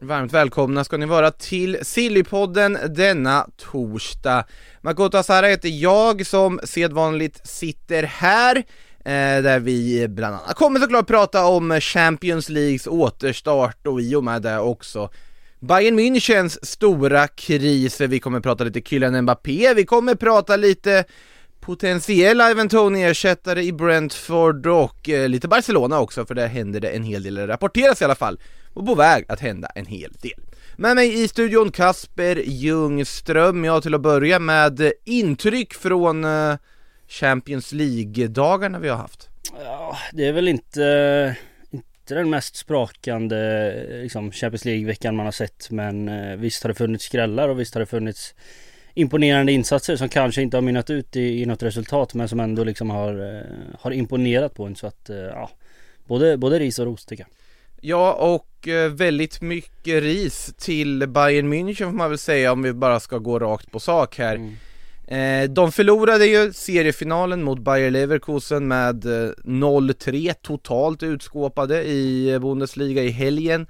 Varmt välkomna ska ni vara till Sillypodden denna torsdag. Makoto Asara heter jag som sedvanligt sitter här, eh, där vi bland annat kommer såklart prata om Champions Leagues återstart och i och med det också Bayern Münchens stora kris, vi kommer prata lite Kylian Mbappé, vi kommer prata lite potentiella Ivan Tony-ersättare i Brentford och eh, lite Barcelona också, för där händer det en hel del, det rapporteras i alla fall, och på väg att hända en hel del. Med mig i studion Kasper Ljungström, jag till att börja med intryck från eh, Champions League-dagarna vi har haft. Ja, det är väl inte, inte den mest sprakande liksom, Champions League-veckan man har sett Men eh, visst har det funnits skrällar och visst har det funnits imponerande insatser som kanske inte har mynnat ut i, i något resultat men som ändå liksom har, eh, har imponerat på en så att ja Både, både ris och ros tycker jag Ja, och eh, väldigt mycket ris till Bayern München får man väl säga om vi bara ska gå rakt på sak här. Mm. Eh, de förlorade ju seriefinalen mot Bayer Leverkusen med eh, 0-3 totalt utskåpade i eh, Bundesliga i helgen.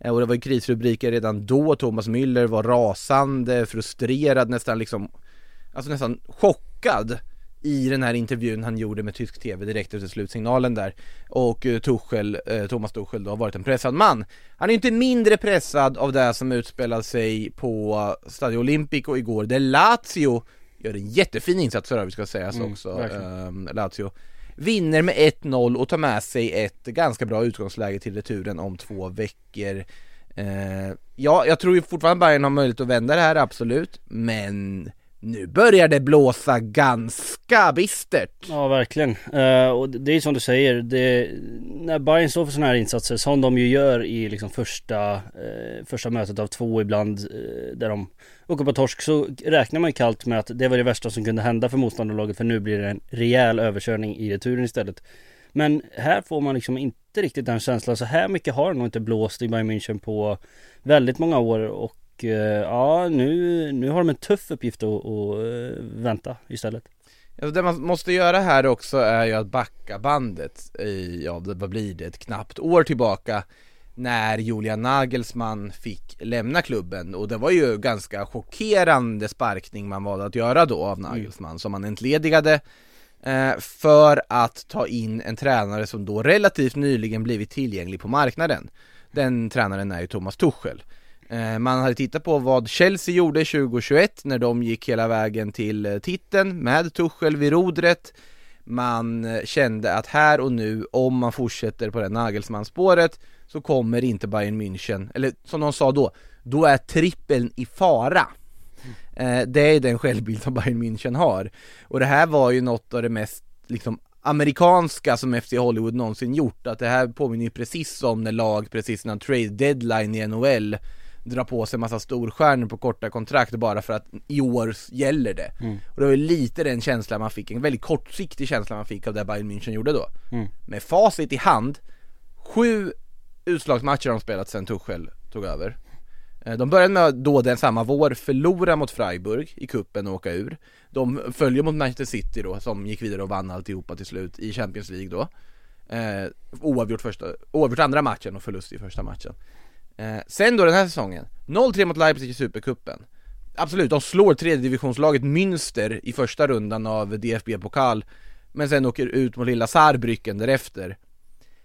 Eh, och det var ju krisrubriker redan då, Thomas Müller var rasande, frustrerad, nästan liksom, alltså nästan chockad i den här intervjun han gjorde med tysk TV direkt efter slutsignalen där. Och eh, Tuchel, eh, Thomas Tuchel då har varit en pressad man. Han är inte mindre pressad av det som utspelade sig på Stadio Olimpico igår där Lazio gör en jättefin insats för övrigt ska sägas Mm, också, ehm, Lazio. Vinner med 1-0 och tar med sig ett ganska bra utgångsläge till returen om två veckor. Eh, Ja, jag tror ju fortfarande Bayern har möjlighet att vända det här, absolut, men nu börjar det blåsa ganska bistert. Ja verkligen. Uh, och det är ju som du säger, det, när Bayern står för sådana här insatser som de ju gör i liksom första, uh, första mötet av två ibland uh, där de åker på torsk så räknar man ju kallt med att det var det värsta som kunde hända för motståndarlaget för nu blir det en rejäl överkörning i returen istället. Men här får man liksom inte riktigt den känslan. Så här mycket har det nog inte blåst i Bayern München på väldigt många år och eh, ja nu, nu har de en tuff uppgift att, att eh, vänta istället. Alltså det man måste göra här också är ju att backa bandet i, ja vad blir det, ett knappt år tillbaka när Julian Nagelsmann fick lämna klubben och det var ju ganska chockerande sparkning man valde att göra då av Nagelsmann som man entledigade eh, för att ta in en tränare som då relativt nyligen blivit tillgänglig på marknaden. Den tränaren är ju Thomas Tuchel. Eh, man hade tittat på vad Chelsea gjorde 2021 när de gick hela vägen till eh, titeln med Tuchel vid rodret. Man eh, kände att här och nu, om man fortsätter på det Nagelsmann-spåret så kommer inte Bayern München, eller som de sa då, då är trippeln i fara. Det är den självbild som Bayern München har. Och det här var ju något av det mest liksom amerikanska som FC Hollywood någonsin gjort, att det här påminner ju precis om när lag precis innan trade deadline i NHL drar på sig massa storstjärnor på korta kontrakt bara för att i år gäller det. Och det var ju lite den känslan man fick, en väldigt kortsiktig känsla man fick av det Bayern München gjorde då. Med facit i hand, sju utslagsmatcher har de spelat sedan Tuchel tog över. Eh, De började med då den samma vår förlora mot Freiburg i kuppen och åka ur. De följer mot Manchester City då, som gick vidare och vann alltihopa till slut i Champions League då. Eh, oavgjort, första, oavgjort andra matchen och förlust i första matchen. Eh, sen då den här säsongen, 0-3 mot Leipzig i Supercupen. Absolut, de slår tredje divisionslaget Münster i första rundan av DFB-pokal, men sen åker ut mot lilla Saarbrücken därefter.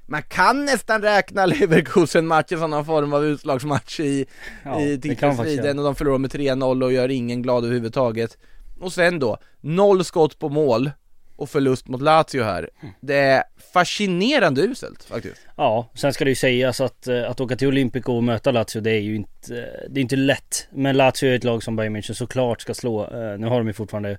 Man kan nästan räkna Leverkusen-matchen som någon form av utslagsmatch i, Ja, i titelstriden och de förlorar med 3-0 och gör ingen glad överhuvudtaget. Och sen då, noll skott på mål och förlust mot Lazio här. Det är fascinerande uselt faktiskt. Ja, sen ska det ju sägas att, eh, att åka till Olympico och möta Lazio det är ju inte, det är inte lätt. Men Lazio är ett lag som Bayern München såklart ska slå. Eh, Nu har de ju fortfarande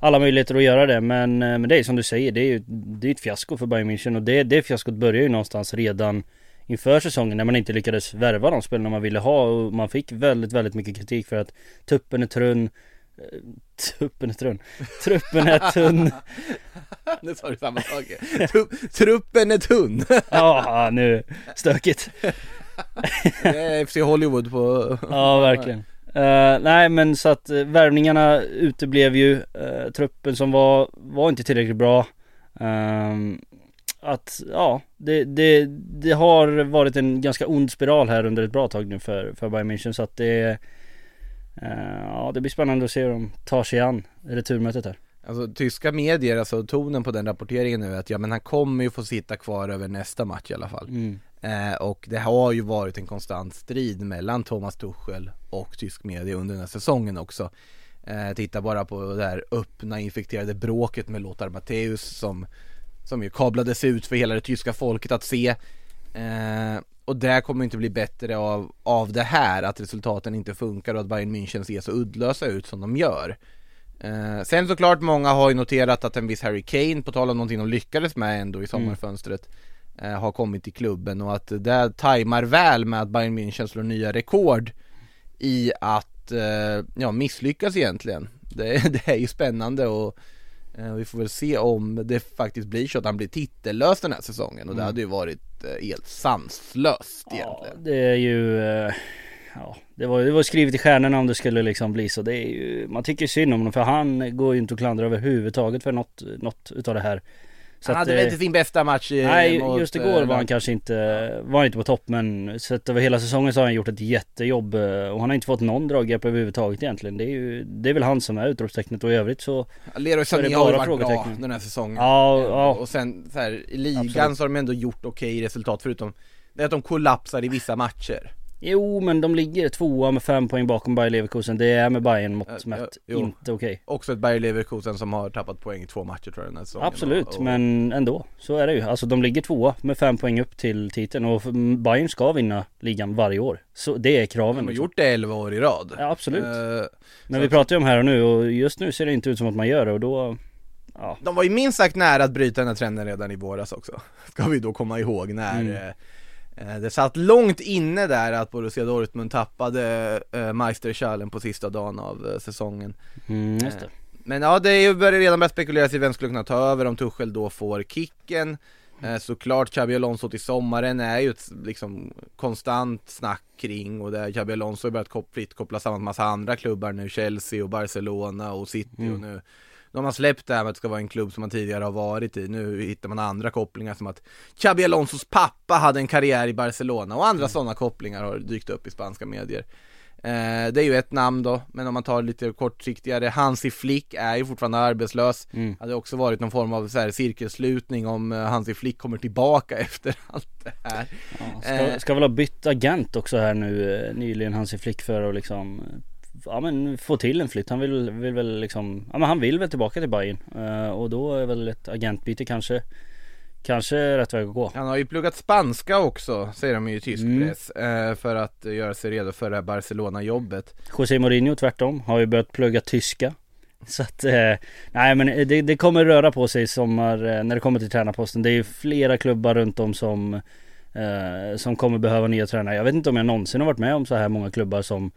alla möjligheter att göra det men, eh, men det är som du säger, det är ju det är ett fiasko för Bayern München och det, det fiaskot börjar ju någonstans redan inför säsongen när man inte lyckades värva de spelarna man ville ha och man fick väldigt, väldigt mycket kritik för att tuppen är trunn Tuppen är trunn Truppen är tunn. Nu sa du samma sak Tru- Truppen är tunn. Ja, nu, stökigt. Det är FC Hollywood på Ja, verkligen. Eh, nej men så att uh, värvningarna uteblev ju, uh, truppen som var, var inte tillräckligt bra. Ehm, Att, ja, det, det, det har varit en ganska ond spiral här under ett bra tag nu för, för Bayern München så att det eh, Ja det blir spännande att se hur de tar sig an returmötet här. Alltså tyska medier, alltså tonen på den rapporteringen nu är att ja men han kommer ju få sitta kvar över nästa match i alla fall. Mm. eh, Och det har ju varit en konstant strid mellan Thomas Tuchel och tysk media under den här säsongen också. Eh, Titta bara på det här öppna infekterade bråket med Lothar Matthäus som Som ju kablades ut för hela det tyska folket att se. Eh, Och det kommer inte bli bättre av, av det här, att resultaten inte funkar och att Bayern München ser så uddlösa ut som de gör. Eh, sen såklart många har ju noterat att en viss Harry Kane, på tal om någonting de lyckades med ändå i sommarfönstret eh, Har kommit till klubben. Och att det tajmar väl med att Bayern München slår nya rekord I att, eh, ja misslyckas egentligen. Det, det är ju spännande och vi får väl se om det faktiskt blir så att han blir titellös den här säsongen och det Mm. hade ju varit eh, helt sanslöst Ja, egentligen det är ju eh, Ja, det var, det var skrivet i stjärnorna om det skulle liksom bli så. Det är ju, man tycker synd om honom för han går ju inte att klandra överhuvudtaget för något, något utav det här. Så Han att, hade väl eh, inte sin bästa match eh, Nej, mot, just eh, igår var han kanske inte, var han inte på topp men sett över hela säsongen så har han gjort ett jättejobb och han har inte fått någon draghjälp överhuvudtaget egentligen. Det är ju, det är väl han som är utropstecknet och i övrigt så Leroy Sané har varit bra den här säsongen Ja, ja. Och sen så här, i ligan Absolut. så har de ändå gjort okej resultat förutom Det är att de kollapsar i vissa matcher Jo men de ligger tvåa med fem poäng bakom Bayer Leverkusen. Det är med Bayern mått mätt ja, inte okej. Också ett Bayer Leverkusen som har tappat poäng i två matcher tror jag den här säsongen Absolut, och, och, men ändå. Så är det ju. Alltså de ligger tvåa med fem poäng upp till titeln och Bayern ska vinna ligan varje år. Så det är De kraven. har liksom. gjort det 11 år i rad Ja, absolut. Eh, Men vi att- pratar ju om här och nu och just nu ser det inte ut som att man gör det och då... Ja. De var ju minst sagt nära att bryta den här trenden redan i våras också Ska vi då komma ihåg när Mm. Eh, Det satt långt inne där att Borussia Dortmund tappade eh, Meisterschalen på sista dagen av eh, säsongen Mm. Men ja, det börjar redan börjat spekuleras i vem skulle kunna ta över om Tuchel då får kicken Såklart Xabi Alonso till sommaren är ju ett liksom konstant snack kring och där Xabi Alonso har börjat fritt koppla samman med massa andra klubbar nu Chelsea och Barcelona och City och Mm. nu Nu har man släppt det här med att det ska vara en klubb som man tidigare har varit i Nu hittar man andra kopplingar som att Xabi Alonsos pappa hade en karriär i Barcelona och andra sådana kopplingar har dykt upp i spanska medier Eh, det är ju ett namn då, men om man tar lite kortsiktigare, Hansi Flick är ju fortfarande arbetslös Mm. Hade också varit någon form av så här cirkelslutning om eh, Hansi Flick kommer tillbaka efter allt det här Ja, ska, Eh. ska väl ha bytt agent också här nu eh, nyligen Hansi Flick för att liksom eh, Ja men få till en flytt. Han vill, vill väl liksom Ja men han vill väl tillbaka till Bayern Eh, Och då är väl ett agentbyte kanske Kanske rätt väg att gå. Han har ju pluggat spanska också, säger de ju i tysk Mm. press eh, För att göra sig redo för det här Barcelona-jobbet José Mourinho tvärtom har ju börjat plugga tyska Så att, eh, nej men det, det kommer röra på sig i sommar när det kommer till tränarposten Det är ju flera klubbar runt om som eh, Som kommer behöva nya tränare Jag vet inte om jag någonsin har varit med om så här många klubbar som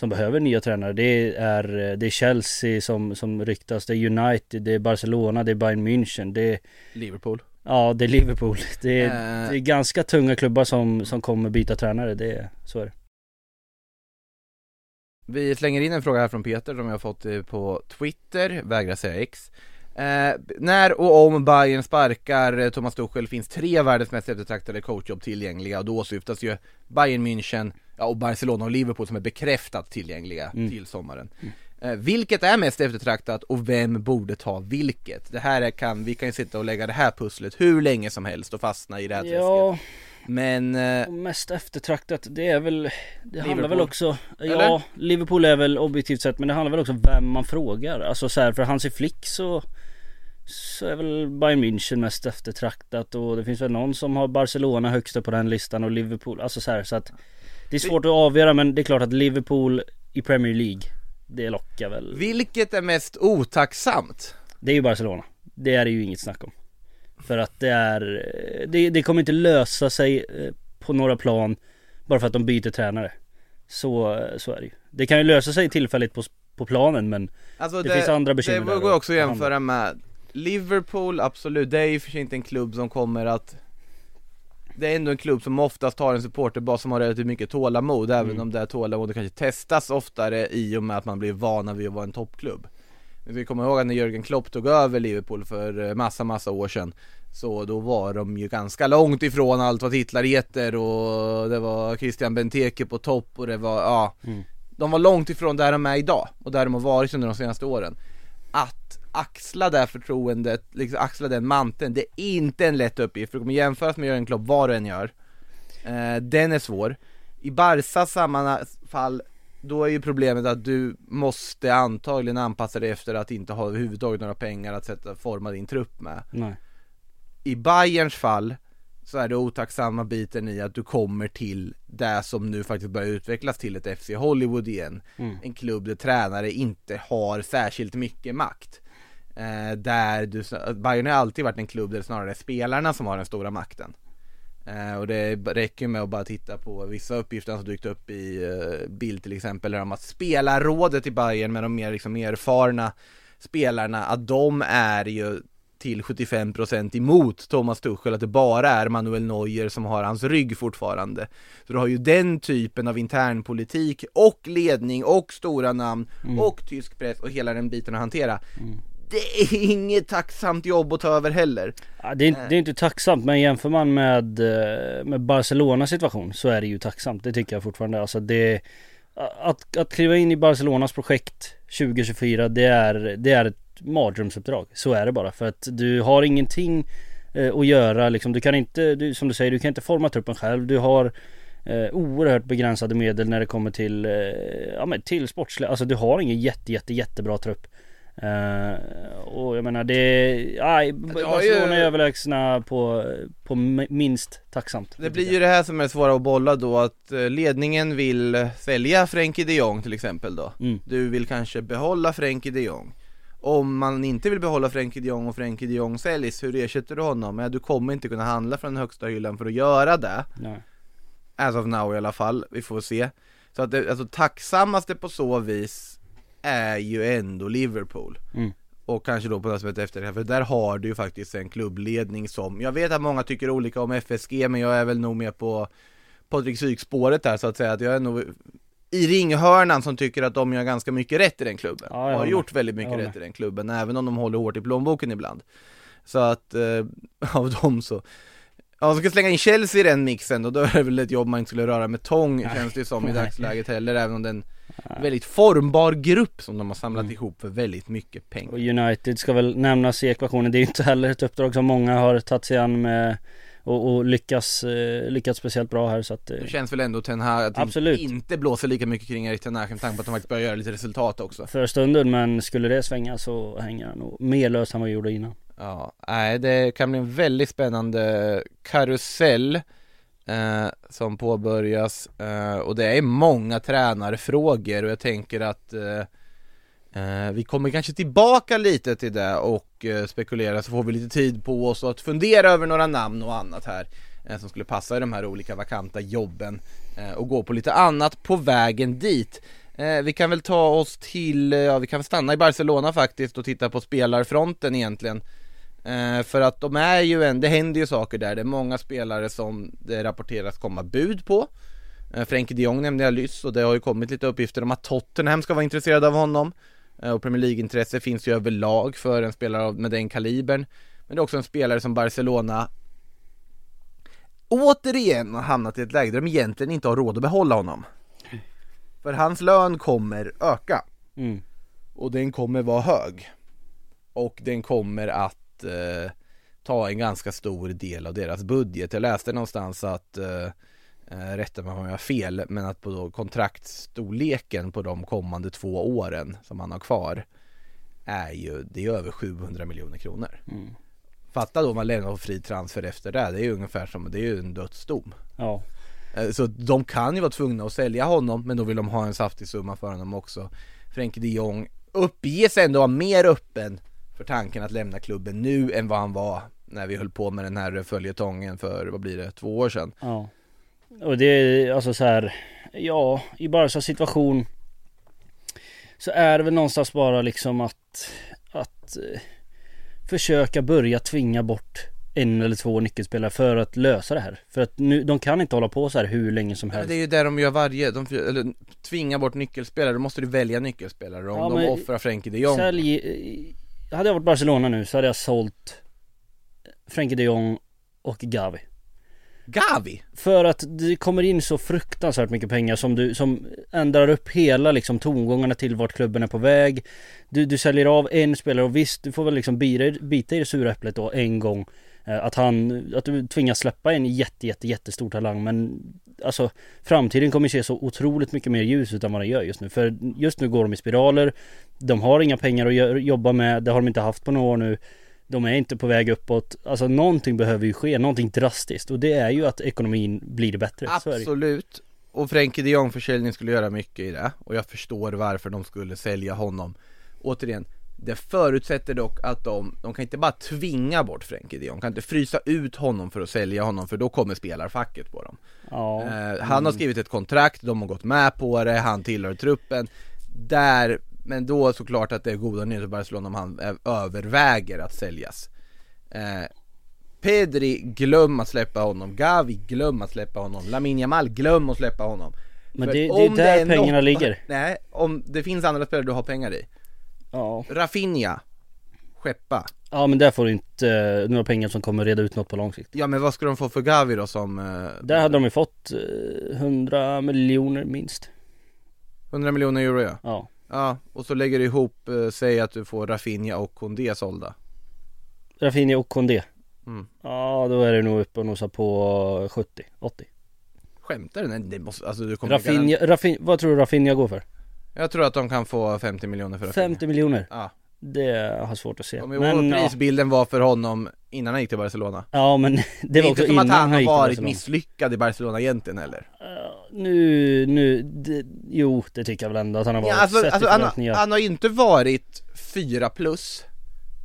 Som behöver nya tränare Det är, det är Chelsea som, som ryktas Det är United, det är Barcelona, det är Bayern München Det är, Liverpool. Ja det är Liverpool. Det är, Eh. det är ganska tunga klubbar som, som kommer byta tränare Det är, så är det. Vi slänger in en fråga här från Peter som jag har fått eh, på Twitter, vägrar säga X eh, När och om Bayern sparkar eh, Thomas Tuchel finns tre världens mest eftertraktade coachjobb tillgängliga och då åsyftas ju Bayern München, ja, och Barcelona och Liverpool som är bekräftat tillgängliga Mm. till sommaren eh, Vilket är mest eftertraktat och vem borde ta vilket? Det här är, kan, vi kan ju sitta och lägga det här pusslet hur länge som helst och fastna i det här träsket Ja, Men eh, Och mest eftertraktat, det är väl Det handlar väl Liverpool. också Ja, Eller? Liverpool är väl objektivt sett men det handlar väl också om vem man frågar Alltså så här, för Hansi Flick så Så är väl Bayern München mest eftertraktat och det finns väl någon som har Barcelona högst upp på den listan och Liverpool Alltså så här, så att Det är svårt att avgöra men det är klart att Liverpool i Premier League Det lockar väl vilket är mest otacksamt? Det är ju Barcelona Det är det ju inget snack om För att det är Det, det kommer inte lösa sig eh, på några plan bara för att de byter tränare. Så, så är det ju. Det kan ju lösa sig tillfälligt på, på planen men Alltså Det finns andra bekymmer Det går också att jämföra med Liverpool, absolut, det är ju för sig inte en klubb som kommer att Det är ändå en klubb som oftast har en supporterbas som har relativt mycket tålamod, även Mm. om det här tålamodet kanske testas oftare i och med att man blir vana vid att vara en toppklubb Vi ska komma ihåg att när Jörgen Klopp tog över Liverpool för eh, massa, massa år sedan Så då var de ju ganska långt ifrån allt vad titlar heter och det var Christian Benteke på topp och det var, ja Mm. De var långt ifrån där de är idag och där de har varit under de senaste åren axla det här förtroendet, liksom axla den manteln, det är inte en lätt uppgift för det kommer jämföras med Jörgen Klopp vad du än gör eh, Den är svår I Barsas fall då är ju problemet att du måste antagligen anpassa dig efter att inte ha överhuvudtaget några pengar att sätta, forma din trupp med nej. i Bayerns fall så är det otacksamma biten i att du kommer till det som nu faktiskt börjar utvecklas till ett FC Hollywood igen. Mm. En klubb där tränare inte har särskilt mycket makt. Eh, där du, Bayern har alltid varit en klubb där det snarare är spelarna som har den stora makten. Eh, och det räcker med att bara titta på vissa uppgifter som dykt upp i eh, bild till exempel, om att spelarrådet i Bayern med de mer liksom erfarna spelarna, att de är ju till 75% emot Thomas Tuchel, att det bara är Manuel Neuer som har hans rygg fortfarande. Så du har ju den typen av internpolitik och ledning och stora namn och tysk press och hela den biten att hantera. Det är inget tacksamt jobb att ta över heller. Ja, det, är, inte- det är inte tacksamt men jämför man med, eh, med Barcelonas situation så är det ju tacksamt. Det tycker jag fortfarande. Alltså det, att, att kliva in i Barcelonas projekt 2024 det är, det är ett mardrömsuppdrag. Så är det bara. För att du har ingenting eh, att göra liksom. Du kan inte, du, som du säger, du kan inte forma truppen själv. Du har eh, oerhört begränsade medel när det kommer till, eh, ja men till sportsliga, alltså du har ingen jätte jätte jättebra trupp. Eh, och jag menar det, aj, Barcelona är överlägsna på, på mi- minst tacksamt. Det blir ju det här som är svåra att bolla då, att eh, ledningen vill sälja Frenkie de Jong till exempel då. Mm. Du vill kanske behålla Frenkie de Jong. Om man inte vill behålla Frenkie de Jong och Frenkie de Jong säljs, hur ersätter du honom? Ja, du kommer inte kunna handla från den högsta hyllan för att göra det. Nej. As of now i alla fall, vi får se. Så att det, alltså tacksammaste på så vis är ju ändå Liverpool. Mm. Och kanske då på något sätt efter det här, för där har du ju faktiskt en klubbledning som, jag vet att många tycker olika om FSG men jag är väl nog med på Patrik Syk-spåret där så att säga, att jag är nog i ringhörnan som tycker att de gör ganska mycket rätt i den klubben. Ja, har gjort väldigt mycket rätt i den klubben, även om de håller hårt i plånboken ibland. Så att, eh, av dem så Ja, om man ska slänga in Chelsea i den mixen då, då är det väl ett jobb man inte skulle röra med tång känns det som i Nej. dagsläget heller, även om det är en väldigt formbar grupp som de har samlat Mm. ihop för väldigt mycket pengar. Och United ska väl nämnas i ekvationen. Det är ju inte heller ett uppdrag som många har tagit sig an med och, och lyckas, eh, lyckats speciellt bra här så att eh, Det känns väl ändå Ten Hag att det Absolut. inte blåser lika mycket kring Erik Ten Hag med tanke på att de faktiskt börjar göra lite resultat också. för stunden men skulle det svänga så hänger han nog mer löst än vad jag gjorde innan. Ja, nej det kan bli en väldigt spännande karusell eh, som påbörjas eh, och det är många tränarfrågor och jag tänker att eh, eh, vi kommer kanske tillbaka lite till det och eh, spekulera så får vi lite tid på oss att fundera över några namn och annat här eh, som skulle passa i de här olika vakanta jobben eh, och gå på lite annat på vägen dit. Eh, vi kan väl ta oss till, eh, ja vi kan väl stanna i Barcelona faktiskt och titta på spelarfronten egentligen. Eh, för att de är ju en, det händer ju saker där, det är många spelare som det rapporteras komma bud på. Eh, Frenkie de Jong nämnde jag nyss och det har ju kommit lite uppgifter om att Tottenham ska vara intresserade av honom. Eh, och Premier League-intresse finns ju överlag för en spelare med den kalibern. Men det är också en spelare som Barcelona återigen har hamnat i ett läge där de egentligen inte har råd att behålla honom. För hans lön kommer öka Mm. och den kommer vara hög. Och den kommer att eh, ta en ganska stor del av deras budget. Jag läste någonstans att, eh, eh, rätta mig om jag har fel, men att på kontraktstorleken på de kommande två åren som han har kvar är ju, det är över 700 miljoner kronor. Mm. Fatta då om man lämnar på fri transfer efter det, det är ju ungefär som, det är ju en dödsdom. Ja. Eh, Så de kan ju vara tvungna att sälja honom men då vill de ha en saftig summa för honom också Frenkie de Jong uppges ändå vara mer öppen för tanken att lämna klubben nu än vad han var när vi höll på med den här följetongen för, vad blir det, två år sedan Ja. Och det är alltså så här, ja, i Barcas situation så är det väl någonstans bara liksom att, att eh, försöka börja tvinga bort en eller två nyckelspelare för att lösa det här. För att nu, de kan inte hålla på så här hur länge som helst. det är ju det de gör varje, de eller, tvingar bort nyckelspelare, då måste du välja nyckelspelare om Ja, de offrar Frenkie de Jong Sälj, hade jag varit Barcelona nu så hade jag sålt Frenkie de Jong och Gavi. Gavi! För att det kommer in så fruktansvärt mycket pengar som du, som ändrar upp hela liksom tongångarna till vart klubben är på väg. Du, du säljer av en spelare och visst, du får väl liksom bita, bita i det sura äpplet då en gång. Eh, att han, att du tvingas släppa en jätte, jätte, jättestor talang men Alltså framtiden kommer se så otroligt mycket mer ljus ut än vad den gör just nu. För just nu går de i spiraler. De har inga pengar att jobba med, det har de inte haft på några år nu. De är inte på väg uppåt. Alltså någonting behöver ju ske, någonting drastiskt. Och det är ju att ekonomin blir bättre. Absolut Och Frenkie de Jong försäljning skulle göra mycket i det Och jag förstår varför de skulle sälja honom Återigen det förutsätter dock att de, de kan inte bara tvinga bort Frenkie de Jong, kan inte frysa ut honom för att sälja honom för då kommer spelarfacket på dem. Ja. Eh, Han har skrivit ett kontrakt, de har gått med på det, han tillhör truppen. Där, men då såklart att det är goda nyheter för Barcelona om han eh, överväger att säljas. Eh, Pedri, glöm att släppa honom, Gavi, glöm att släppa honom, Lamin Yamal, glöm att släppa honom. Men det, det är där är pengarna något- ligger. Nej, om det finns andra spelare du har pengar i Ja. Rafinha, skeppa ja men där får du inte eh, några pengar som kommer reda ut något på lång sikt. Ja men vad ska de få för Gavi då som eh, Där hade de ju fått eh, 100 miljoner minst. 100 miljoner euro ja Ja. Ja, och så lägger du ihop, eh, säg att du får Rafinha och Kondé sålda Rafinha och Kondé. Mm. Ja då är det nog uppe och nosar på 70, 80. Skämtar du? Nej, det måste, alltså du kommer Rafinha, Rafinha, vad tror du Rafinha går för? Jag tror att de kan få 50 miljoner för Rafinha 50 miljoner? Ja, Det har jag svårt att se. om ihåg Men, ja, prisbilden var för honom innan han gick till Barcelona ja men det Det är var inte också som att innan han har gick till varit Barcelona. misslyckad i Barcelona egentligen heller Ja, Nu, nu, det, jo det tycker jag väl ändå att han har varit. ja, alltså, alltså, han, han har inte varit 4 plus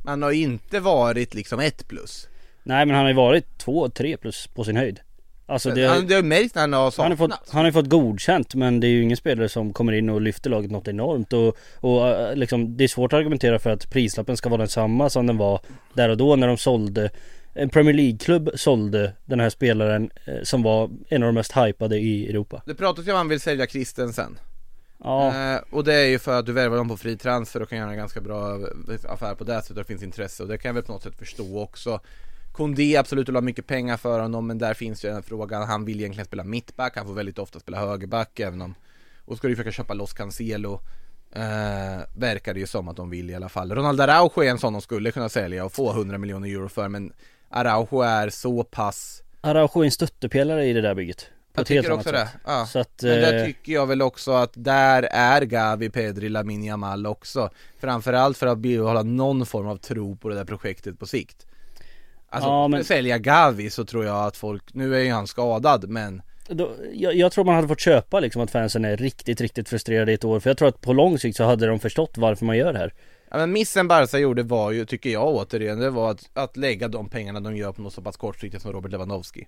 Men han har inte varit liksom 1 plus Nej men han har ju varit 2, 3 plus på sin höjd. Alltså det, han, Det har märkt när han har Han har, fått, han har fått godkänt men det är ju ingen spelare som kommer in och lyfter laget något enormt. Och, och eh, liksom, det är svårt att argumentera för att prislappen ska vara densamma som den var där och då när de sålde En Premier League-klubb sålde den här spelaren eh, som var en av de mest hypade i Europa. Det pratas ju om att han vill sälja Christensen. Ja, Eh, och det är ju för att du värvar dem på fri transfer och kan göra en ganska bra affär på det sättet det finns intresse. Och det kan jag väl på något sätt förstå också Kondé absolut vill ha mycket pengar för honom men där finns ju den frågan, han vill egentligen spela mittback, han får väldigt ofta spela högerback även om Och ska du försöka köpa loss Cancelo eh, Verkar det ju som att de vill i alla fall. Ronaldo Araujo är en sån de skulle kunna sälja och få 100 miljoner euro för men Araujo är så pass Araujo är en stöttepelare i det där bygget. Jag tycker också det, ja. Så att, Men där eh, tycker jag väl också att där är Gavi, Pedri, Lamin Yamal också. Framförallt för att behålla någon form av tro på det där projektet på sikt Alltså, Ja, men- sälja Gavi så tror jag att folk, nu är ju han skadad men Då, jag, jag tror man hade fått köpa liksom att fansen är riktigt, riktigt frustrerade i ett år För jag tror att på lång sikt så hade de förstått varför man gör det här. Ja men missen Barca gjorde var ju, tycker jag återigen, det var att, att lägga de pengarna de gör på något så pass kortsiktigt som Robert Lewandowski.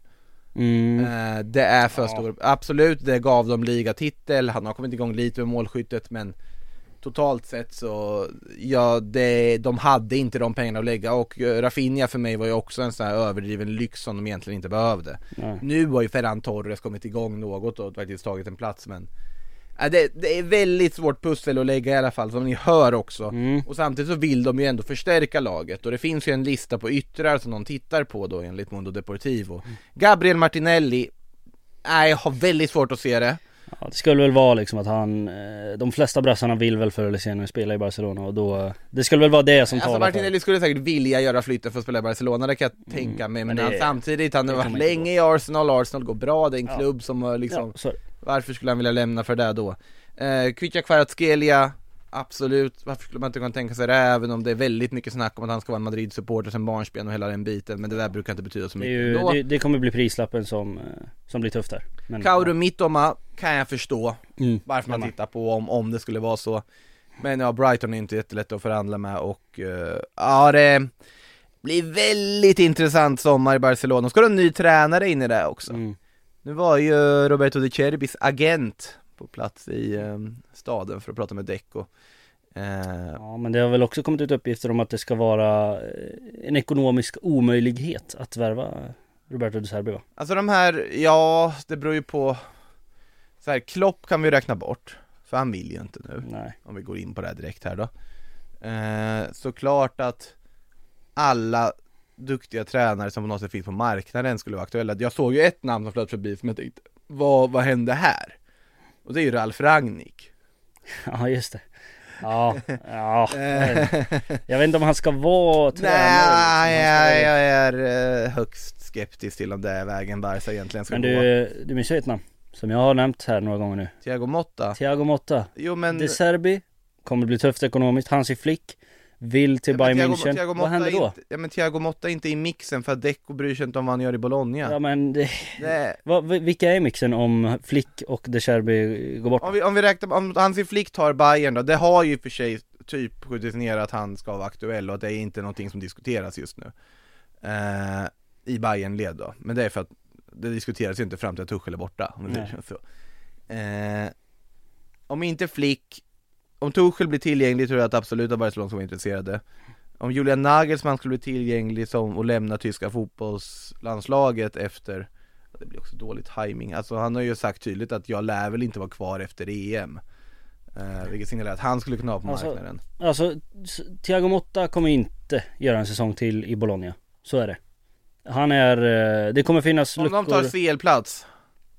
Mm. eh, Det är för stor, absolut det gav dem ligatitel, han har kommit igång lite med målskyttet men Totalt sett så, ja det, de hade inte de pengarna att lägga och eh, Rafinha för mig var ju också en sån här överdriven lyx som de egentligen inte behövde. Nej. Nu har ju Ferran Torres kommit igång något och faktiskt tagit en plats men Ja, det, det är väldigt svårt pussel att lägga i alla fall som ni hör också. Mm. Och samtidigt så vill de ju ändå förstärka laget och det finns ju en lista på yttrar som de tittar på då enligt Mundo Deportivo. Gabriel Martinelli Nej, jag har väldigt svårt att se det Ja, det skulle väl vara liksom att han, eh, de flesta brassarna vill väl förr eller senare spela i Barcelona och då, det skulle väl vara det som Alltså talar Martinelli skulle säkert vilja göra flytten för att spela i Barcelona, det kan jag tänka mig Men, men det- han, samtidigt, han har det varit länge i Arsenal, Arsenal går bra, det är en Ja. klubb som liksom Ja, Varför skulle han vilja lämna för det då? Eh, Kvicha Kvaratskhelia Absolut, varför skulle man inte kunna tänka sig det även om det är väldigt mycket snack om att han ska vara en Madrid-supporter sen barnsben och hela den biten Men det där brukar inte betyda så det, mycket ju, ändå. det, det kommer bli prislappen som, eh, som blir tufft där Men, Kauru Mittoma kan jag förstå mm, varför man tittar på om, om det skulle vara så Men ja, Brighton är inte jättelätt att förhandla med och eh, ja det blir väldigt intressant sommar i Barcelona. Ska du en ny tränare in i det också? mm. Nu var ju Roberto De Cerbis agent på plats i eh, staden för att prata med Deco. Eh, Ja men det har väl också kommit ut uppgifter om att det ska vara eh, en ekonomisk omöjlighet att värva Roberto De Serbi va? Alltså de här, ja det beror ju på så här, Klopp kan vi räkna bort, för han vill ju inte nu Nej. om vi går in på det här direkt här då eh, Såklart att alla duktiga tränare som på något sätt finns på marknaden skulle vara aktuella Jag såg ju ett namn som flöt förbi som jag tänkte, vad, vad hände här? Och det är ju Ralf Rangnick Ja just det Ja, ja Jag vet inte om han ska vara tränare Nej, liksom. Jag, jag är eh, högst skeptisk till om det är vägen Barca egentligen ska Men gå. du, du ju ett namn Som jag har nämnt här några gånger nu. Thiago Motta. Thiago Motta. Jo men De Serbi. Kommer bli tufft ekonomiskt. Hansi Flick. Vill till Ja, men Bayern Thiago- München. Thiago Vad händer då? Inte, ja men Thiago Motta är inte i mixen för att Deco bryr sig inte om vad han gör i Bologna. Ja men det, Nej. vad, vilka är mixen om Flick och De Serbi går bort? Om vi, om vi räknar, om Hansi Flick tar Bayern då, det har ju för sig typ skjutits ner att han ska vara aktuell och att det är inte någonting som diskuteras just nu. Eh, I bayern led då, men det är för att det diskuteras ju inte fram till att Tuchel är borta, om det Nej. känns så eh, Om inte Flick, om Tuchel blir tillgänglig tror jag att absolut att Barcelona ska vara intresserade Om Julian Nagelsmann skulle bli tillgänglig som, och lämna tyska fotbollslandslaget efter det blir också dålig timing. Alltså han har ju sagt tydligt att jag lär väl inte vara kvar efter EM eh, Vilket signalerar att han skulle kunna vara på Alltså, marknaden Alltså, Thiago Motta kommer inte göra en säsong till i Bologna. Så är det. Han är, eh, det kommer finnas Om luckor. de tar CL-plats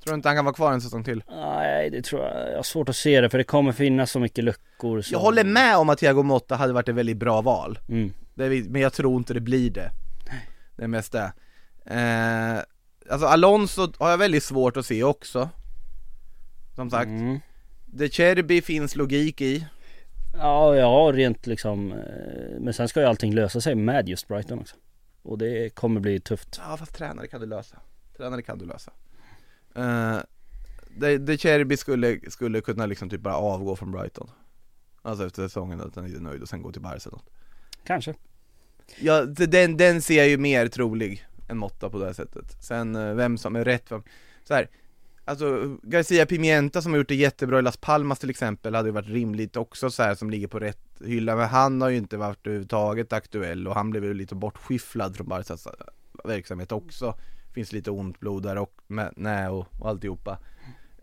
Tror du inte han kan vara kvar en säsong till? Nej, det tror jag, jag har svårt att se det för det kommer finnas så mycket luckor som... Jag håller med om att Thiago Motta hade varit ett väldigt bra val Mm. är, Men jag tror inte det blir det Det är mest det eh, Alltså Alonso har jag väldigt svårt att se också Som sagt, Mm. De Cherby finns logik i Ja, ja, rent liksom. eh, Men sen ska ju allting lösa sig med just Brighton också. Och det kommer bli tufft. Ja fast tränare kan du lösa Tränare kan du lösa uh, De, De Cherby skulle, skulle kunna liksom typ bara avgå från Brighton Alltså efter säsongen att han är nöjd och sen gå till något. Kanske. Ja, den, den ser jag ju mer trolig än Motta på det här sättet Sen eh, vem som är rätt för så här, Alltså Garcia Pimienta som har gjort det jättebra i Las Palmas till exempel hade ju varit rimligt också så här som ligger på rätt hylla Men han har ju inte varit överhuvudtaget aktuell och han blev ju lite bortskifflad från Barcas verksamhet också. Finns lite ont blod där och med, nej och, och alltihopa.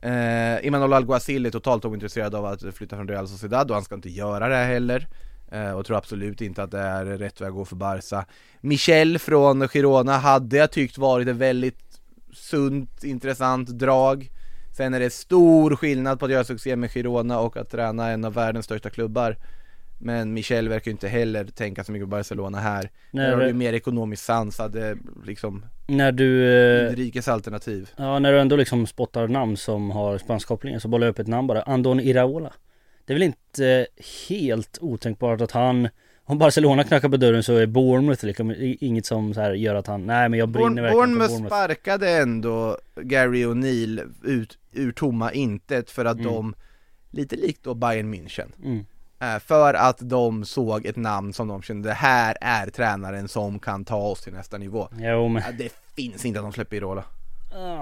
Eh, Emanuel Alguacil är totalt ointresserad av att flytta från Real Sociedad och han ska inte göra det heller. Eh, och tror absolut inte att det är rätt väg att gå för Barca. Michel från Girona hade jag tyckt varit en väldigt sunt, intressant drag Sen är det stor skillnad på att göra succé med Girona och att träna en av världens största klubbar Men Michel verkar ju inte heller tänka så mycket på Barcelona här Där har du ju När, mer ekonomiskt sansade, liksom, när du... eh, inrikes alternativ Ja, när du ändå liksom spottar namn som har spansk koppling så bollar jag upp ett namn bara. Andon Iraola. Det är väl inte helt otänkbart att han om Barcelona knackar på dörren så är Bournemouth liksom inget som så här gör att han, nej men jag brinner Bourne- verkligen Bournemouth Bournemouth. sparkade ändå Gary O'Neill ut ur tomma intet för att Mm. de, lite likt då Bayern München Mm. eh, För att de såg ett namn som de kände, det här är tränaren som kan ta oss till nästa nivå Jo men, Det finns inte att de släpper Irola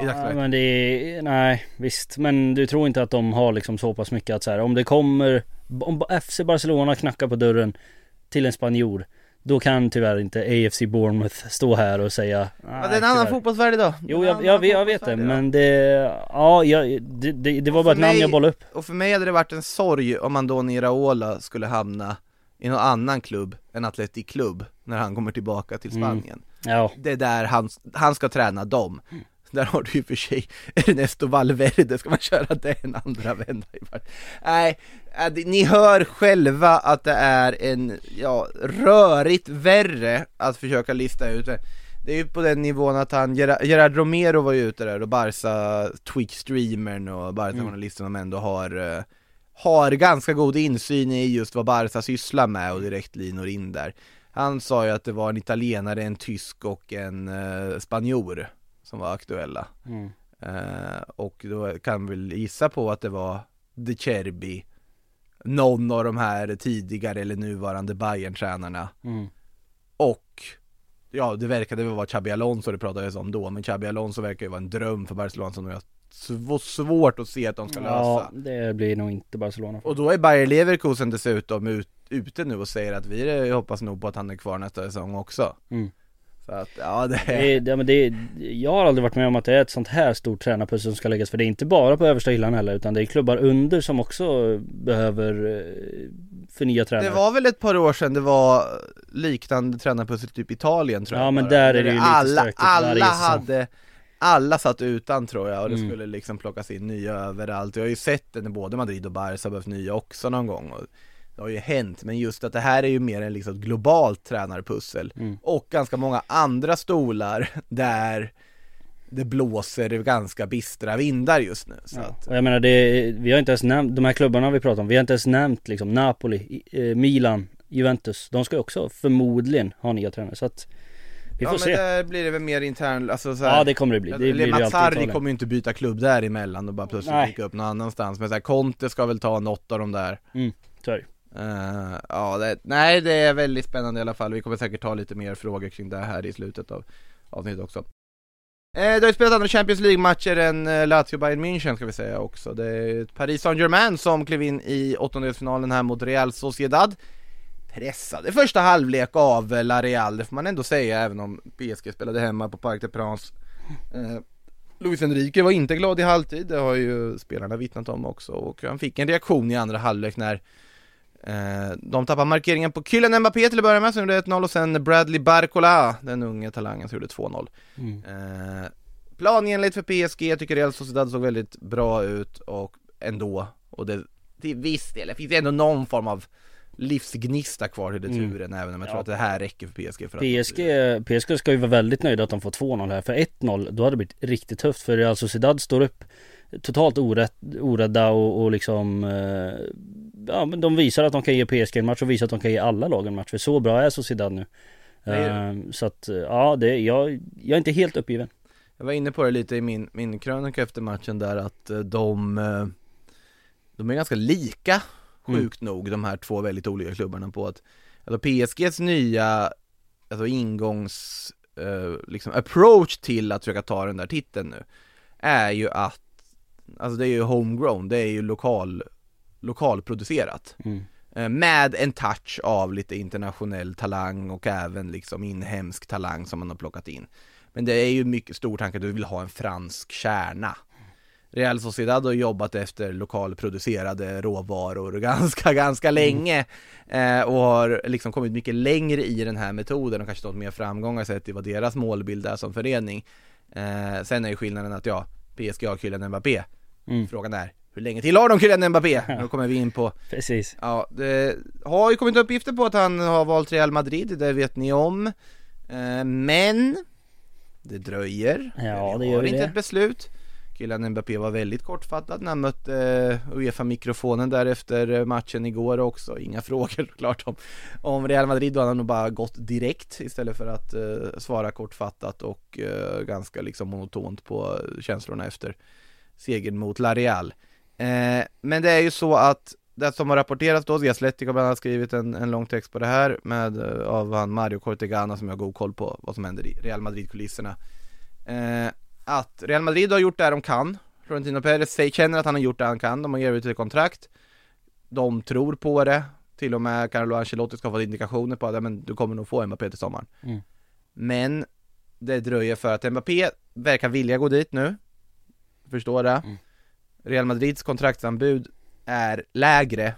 ja, men det är, nej visst. Men du tror inte att de har liksom så pass mycket att så här, om det kommer, om FC Barcelona knackar på dörren till en spanjor då kan tyvärr inte AFC Bournemouth stå här och säga Ja, det är en annan fotbollsvärld idag. Jo jag, jag, jag vet det men det, ja jag, det, det, det var bara ett namn mig- jag bollade upp. Och för mig hade det varit en sorg om Andoni Iraola skulle hamna i någon annan klubb än Atletic Club när han kommer tillbaka till Mm. Spanien. Ja, det är där han, han ska träna dem Där har du ju för sig Ernesto Valverde, ska man köra det en andra vända i Nej, äh, ni hör själva att det är en, ja, rörigt värre att försöka lista ut det. Det är ju på den nivån att han, Gerard, Gerard Romero var ju ute där och Barca Twitch-streamern och Barca-journalisten som ändå har eh, har ganska god insyn i just vad Barca sysslar med och direktlinor in där. Han sa ju att det var en italienare, en tysk och en eh, spanjor som var aktuella mm. eh, Och då kan vi gissa på att det var De Cherby Någon av de här tidigare eller nuvarande Bayern-tränarna Mm. och ja det verkade väl vara Xabi Alonso det pratades om då, men Xabi Alonso verkar ju vara en dröm för Barcelona som jag har sv- svårt att se att de ska Ja, lösa. det blir nog inte Barcelona. Och då är Bayer Leverkusen dessutom ut, ute nu och säger att vi hoppas nog på att han är kvar nästa säsong också. Mm. Så att, ja det Det är, ja, men det är, jag har aldrig varit med om att det är ett sånt här stort tränarpussel som ska läggas för det är inte bara på översta hyllan heller utan det är klubbar under som också behöver eh, förnya tränare. Det var väl ett par år sedan det var liknande tränarpussel typ Italien tror Ja, jag men bara. där är det ju lite alla, stökigt alla hade alla satt utan tror jag och det Mm. skulle liksom plockas in nya överallt. Jag har ju sett det när både Madrid och Barca behövt nya också någon gång och det har ju hänt, men just att det här är ju mer en liksom globalt tränarpussel Mm. och ganska många andra stolar där det blåser ganska bistra vindar just nu så Ja. att, Och jag menar det, vi har inte ens nämnt, de här klubbarna vi pratar om, vi har inte ens nämnt liksom Napoli, eh, Milan, Juventus. De ska ju också förmodligen ha nya tränare så att vi Ja får men se. där blir det väl mer intern, alltså så här, Ja det kommer det bli, det blir Eller i Mazzarri kommer ju inte byta klubb däremellan och bara plötsligt Nej. dyka upp någon annanstans Men så här, Conte ska väl ta något av de där Så är det. Uh, Ja, det, nej det är väldigt spännande i alla fall. Vi kommer säkert ta lite mer frågor kring det här i slutet av avsnittet också. Uh, Det har ju spelat andra Champions League-matcher än eh, uh, Lazio Bayern München ska vi säga också. Det är Paris Saint-Germain som klev in i åttondelsfinalen här mot Real Sociedad. Pressade första halvlek av La Real, det får man ändå säga även om PSG spelade hemma på Parc des Princes. Uh, Luis Enrique var inte glad i halvtid, det har ju spelarna vittnat om också och han fick en reaktion i andra halvlek när de tappade markeringen på Kylian Mbappé till att börja med som gjorde 1-0 och sen Bradley Barcola, den unge talangen som gjorde 2-0 Mm. eh, Planenligt för PSG, jag tycker Real Sociedad såg väldigt bra ut och ändå, och det till viss del, det finns ändå någon form av livsgnista kvar i returen även om jag tror Ja. att det här räcker för PSG för att PSG, PSG ska ju vara väldigt nöjda att de får 2-0 här. För 1-0, då hade det blivit riktigt tufft. För Real Sociedad står upp totalt orätt, orädda och, och liksom eh, Ja men de visar att de kan ge PSG en match och visar att de kan ge alla lag en match. För så bra är Sociedad nu. Eh, så att eh, ja, det, jag, jag är inte helt uppgiven. Jag var inne på det lite i min, min krönika efter matchen där att eh, de eh, De är ganska lika sjukt nog de här två väldigt olika klubbarna på att Alltså PSGs nya Alltså ingångs eh, liksom approach till att försöka ta den där titeln nu Är ju att Alltså det är ju homegrown, det är ju lokal Lokalproducerat. Mm. Eh, Med en touch av lite internationell talang och även liksom inhemsk talang som man har plockat in. Men det är ju mycket stor tanke att du vill ha en fransk kärna. Real Sociedad har jobbat efter lokalproducerade råvaror ganska, ganska länge eh, och har liksom kommit mycket längre i den här metoden och kanske nått mer framgångar sett i vad deras målbild är som förening. Eh, Sen är ju skillnaden att ja, PSG har Kylian Mbappé Mm. Frågan är, hur länge till har de Kylian Mbappé? Då kommer vi in på Precis. Ja, det har ju kommit uppgifter på att han har valt Real Madrid, det vet ni om eh, Men Det dröjer, Ja, det gör har vi inte det. ett beslut Kylian Mbappé var väldigt kortfattad när han mötte eh, Uefa-mikrofonen därefter eh, matchen igår också. Inga frågor klart om, om Real Madrid, då. Hade han nog bara gått direkt istället för att eh, svara kortfattat och eh, ganska liksom monotont på känslorna efter segern mot La Real. Eh, Men det är ju så att det som har rapporterats då, Athletic har bland annat skrivit en, en lång text på det här med, eh, av han Mario Cortegana som jag har god koll på vad som händer i Real Madrid-kulisserna. Eh, att Real Madrid har gjort det de kan Florentino Perez känner att han har gjort det han kan, de har erbjudit ett kontrakt De tror på det Till och med Carlo Ancelotti ska få indikationer på att men du kommer nog få Mbappé till sommaren Mm. Men det dröjer för att Mbappé verkar vilja gå dit nu Förstår det Mm. Real Madrids kontraktsanbud är lägre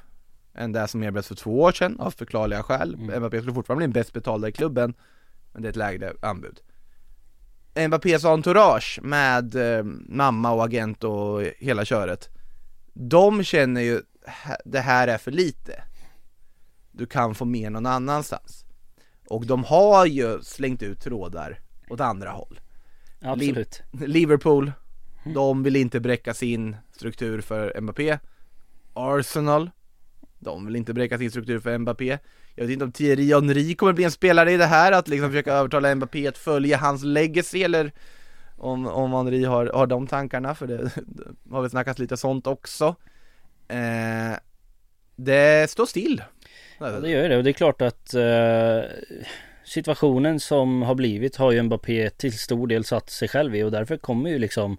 än det som erbjöds för två år sedan av förklarliga skäl. Mm. Mbappé skulle fortfarande bli den bäst betalda i klubben, men det är ett lägre anbud. Mbappés entourage med eh, mamma och agent och hela köret, de känner ju "Hä- det här är för lite. Du kan få mer någon annanstans. Och de har ju slängt ut trådar åt andra håll. Absolut. Liverpool, de vill inte bräcka sin struktur för Mbappé Arsenal, de vill inte bräcka sin struktur för Mbappé jag vet inte om Thierry Henry kommer bli en spelare i det här, att liksom försöka övertala Mbappé att följa hans legacy eller om, om Henry har, har de tankarna, för det, det har väl snackats lite sånt också. Eh, Det står still. Ja, det gör ju det och det är klart att eh, situationen som har blivit har ju Mbappé till stor del satt sig själv i och därför kommer ju liksom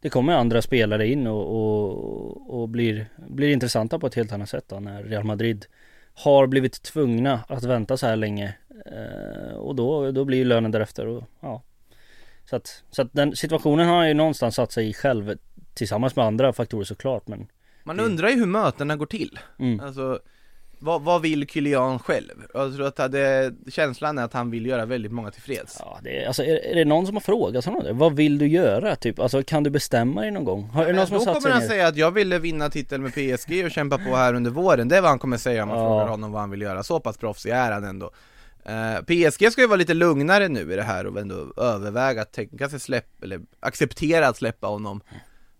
det kommer andra spelare in och, och, och blir, blir intressanta på ett helt annat sätt då, när Real Madrid har blivit tvungna att vänta så här länge eh, och då, då blir ju lönen därefter och ja så att, så att den situationen har han ju någonstans satt sig i själv tillsammans med andra faktorer såklart men Man undrar ju hur mötena går till. mm. Alltså, vad, vad vill Kylian själv? Jag tror att det, känslan är att han vill göra väldigt många tillfreds. Ja, det är, alltså, är, är det någon som har frågat honom det? Vad vill du göra? Typ, alltså kan du bestämma dig någon gång? Har, är det någon som Då har satt kommer han ner? säga att jag ville vinna titel med PSG och kämpa på här under våren, det är vad han kommer säga om man Ja. frågar honom vad han vill göra, så pass proffsig är han ändå Eh, PSG ska ju vara lite lugnare nu i det här och ändå överväga att tänka sig släppa, eller acceptera att släppa honom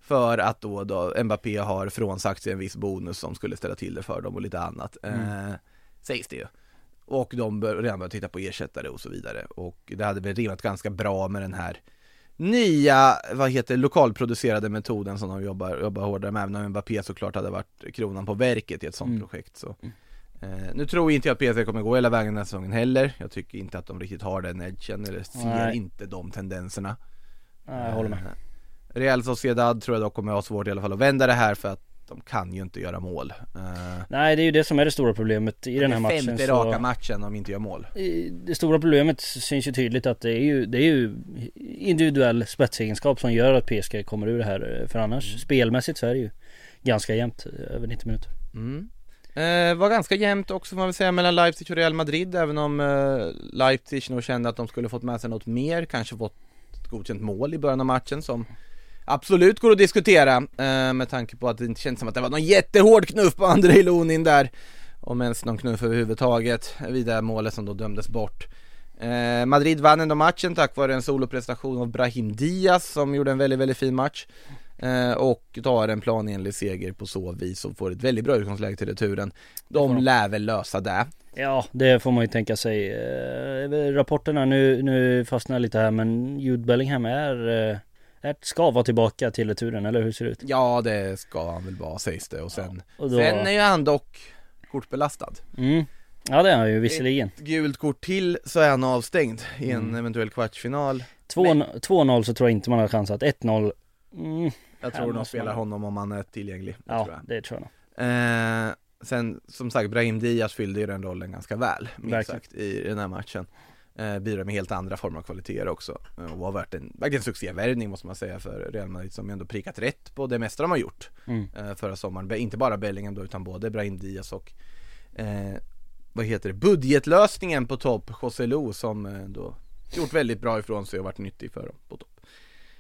För att då, då Mbappé har frånsagt sig en viss bonus som skulle ställa till det för dem och lite annat. Eh, Sägs det ju. Och de bör redan börja titta på ersättare och så vidare. Och det hade väl rimmat ganska bra med den här nya, vad heter lokalproducerade metoden som de jobbar, jobbar hårdare med, även om Mbappé såklart hade varit kronan på verket i ett sånt Mm. projekt så. Eh, Nu tror inte jag att PSG kommer gå hela vägen den här säsongen heller, jag tycker inte att de riktigt har den edgen eller ser Nej. inte de tendenserna. Nej, jag håller med. Eh, Real Sociedad tror jag dock kommer ha svårt i alla fall att vända det här för att de kan ju inte göra mål eh, Nej, det är ju det som är det stora problemet i den här matchen. Femte så- raka matchen om vi inte gör mål I- Det stora problemet syns ju tydligt att det är ju, det är ju individuell spetsegenskap som gör att PSG kommer ur det här. För annars Mm. spelmässigt så är det ju ganska jämnt eh, över 90 minuter. Mm. Eh, var ganska jämnt också får man väl säga mellan Leipzig och Real Madrid även om eh, Leipzig nog kände att de skulle fått med sig något mer, kanske fått ett godkänt mål i början av matchen som absolut går att diskutera eh, med tanke på att det inte känns som att det var någon jättehård knuff på Andrei Lunin där. Om ens någon knuff överhuvudtaget vid det här målet som då dömdes bort. Eh, Madrid vann ändå matchen tack vare en soloprestation av Brahim Diaz som gjorde en väldigt, väldigt fin match. Eh, och tar en planenlig seger på så vis och får ett väldigt bra utgångsläge till returen. De lär väl lösa det. Ja, det får man ju tänka sig. Eh, rapporterna nu, nu fastnar jag lite här men Jude Bellingham är, är ska vara tillbaka till returen, eller hur ser det ut? Ja det ska han väl vara sägs det och sen Och då, Sen är ju han dock kortbelastad mm, ja det är han ju visserligen. Gult kort till så är han avstängd i en Mm. eventuell kvartsfinal 2- 2-0 så tror jag inte man har chansat. 1-0, mm, Jag tror de spelar man- honom om han är tillgänglig, det ja tror det tror jag nog. Eh, sen som sagt, Brahim Diaz fyllde ju den rollen ganska väl, minst sagt, i den här matchen. Eh, bidrar med helt andra former av kvaliteter också. Eh, och har varit en, verkligen succévärvning måste man säga för Real Madrid som ändå prickat rätt på det mesta de har gjort Mm. eh, förra sommaren. Inte bara Bellingham då utan både Brahim Diaz och eh, vad heter det, budgetlösningen på topp, José Lu som eh, då gjort väldigt bra ifrån sig och varit nyttig för dem på topp.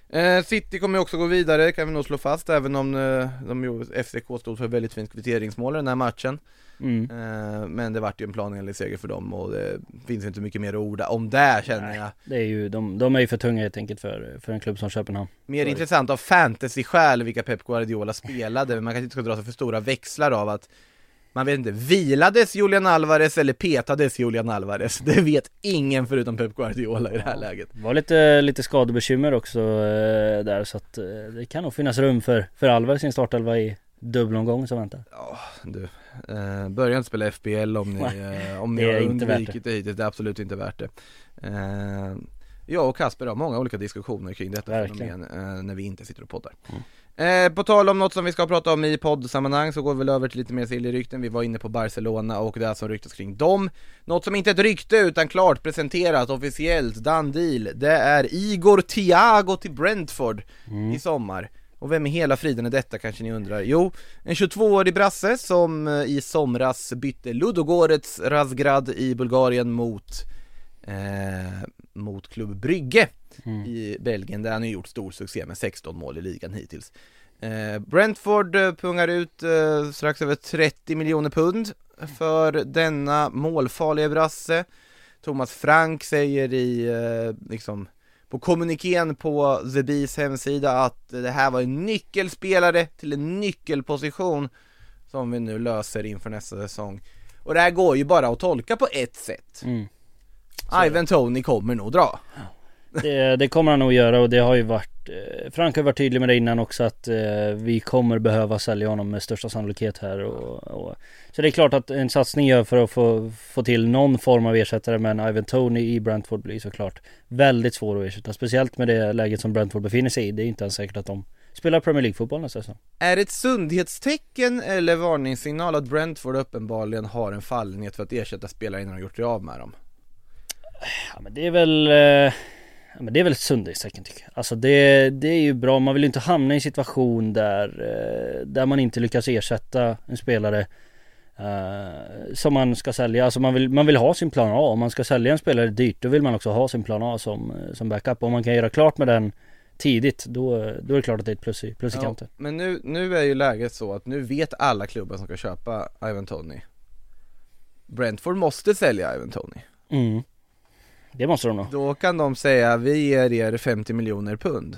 Eh, City kommer också gå vidare kan vi nog slå fast även om eh, de FCK stod för väldigt fint kvitteringsmål i den här matchen. Mm. Eh, men det vart ju en planenlig seger för dem och det finns inte mycket mer att orda om det känner Nej. jag. Det är ju, de, de är ju för tunga helt enkelt för, för en klubb som Köpenhamn. Mer Sorry. intressant av fantasy-skäl vilka Pep Guardiola spelade, men man kanske inte ska dra sig för stora växlar av att man vet inte, vilades Julian Alvarez eller petades Julian Alvarez? Det vet ingen förutom Pep Guardiola i det här läget. Det var lite, lite skadebekymmer också eh, där så att eh, det kan nog finnas rum för, för Alvarez i en startelva i dubbelomgång som väntar. Ja, du, eh, börja inte spela FBL om ni, eh, om ni har undvikit det hittills, det är absolut inte värt det. Eh, jag och Kasper har många olika diskussioner kring detta Verkligen. fenomen eh, när vi inte sitter och poddar. Mm. Eh, på tal om något som vi ska prata om i poddsammanhang så går vi väl över till lite mer silly-rykten. Vi var inne på Barcelona och det som ryktas kring dem. Något som inte är ett rykte utan klart presenterat officiellt, done deal. Det är Igor Thiago till Brentford i sommar. Och vem i hela friden är detta kanske ni undrar? Jo, en 22-årig brasse som eh, i somras bytte Ludogorets Razgrad i Bulgarien mot eh, mot Klubb Brygge i Belgien där han har gjort stor succé med 16 mål i ligan hittills. Eh, Brentford eh, pungar ut eh, strax över 30 miljoner pund för denna målfarliga brasse. Thomas Frank säger i eh, liksom på kommunikén på The Bees hemsida att det här var en nyckelspelare till en nyckelposition som vi nu löser inför nästa säsong. Och det här går ju bara att tolka på ett sätt. Mm. Ivan Tony kommer nog dra. Det, det kommer han nog göra och det har ju varit eh, Frank har varit tydlig med det innan också att eh, vi kommer behöva sälja honom med största sannolikhet här och, och Så det är klart att en satsning gör för att få, få till någon form av ersättare men Ivan Tony i Brentford blir såklart väldigt svår att ersätta Speciellt med det läget som Brentford befinner sig i Det är inte ens säkert att de spelar Premier League-fotboll nästa säsong Är det ett sundhetstecken eller varningssignal att Brentford uppenbarligen har en fallenhet för att ersätta spelare innan de gjort sig av med dem? Ja men det är väl eh, Ja men det är väl ett sundhetstecken tycker jag. Alltså det, det är ju bra, man vill ju inte hamna i en situation där, eh, där man inte lyckas ersätta en spelare Uh, som man ska sälja, alltså man vill, man vill ha sin plan A. Om man ska sälja en spelare dyrt då vill man också ha sin plan A som, som backup. Om man kan göra klart med den tidigt då, då är det klart att det är ett plus i, plus i Ja, kanten. men nu, nu är ju läget så att nu vet alla klubbar som ska köpa Ivan Tony Brentford måste sälja Ivan Tony Mm. Det måste de nog. Då kan de säga vi ger er 50 miljoner pund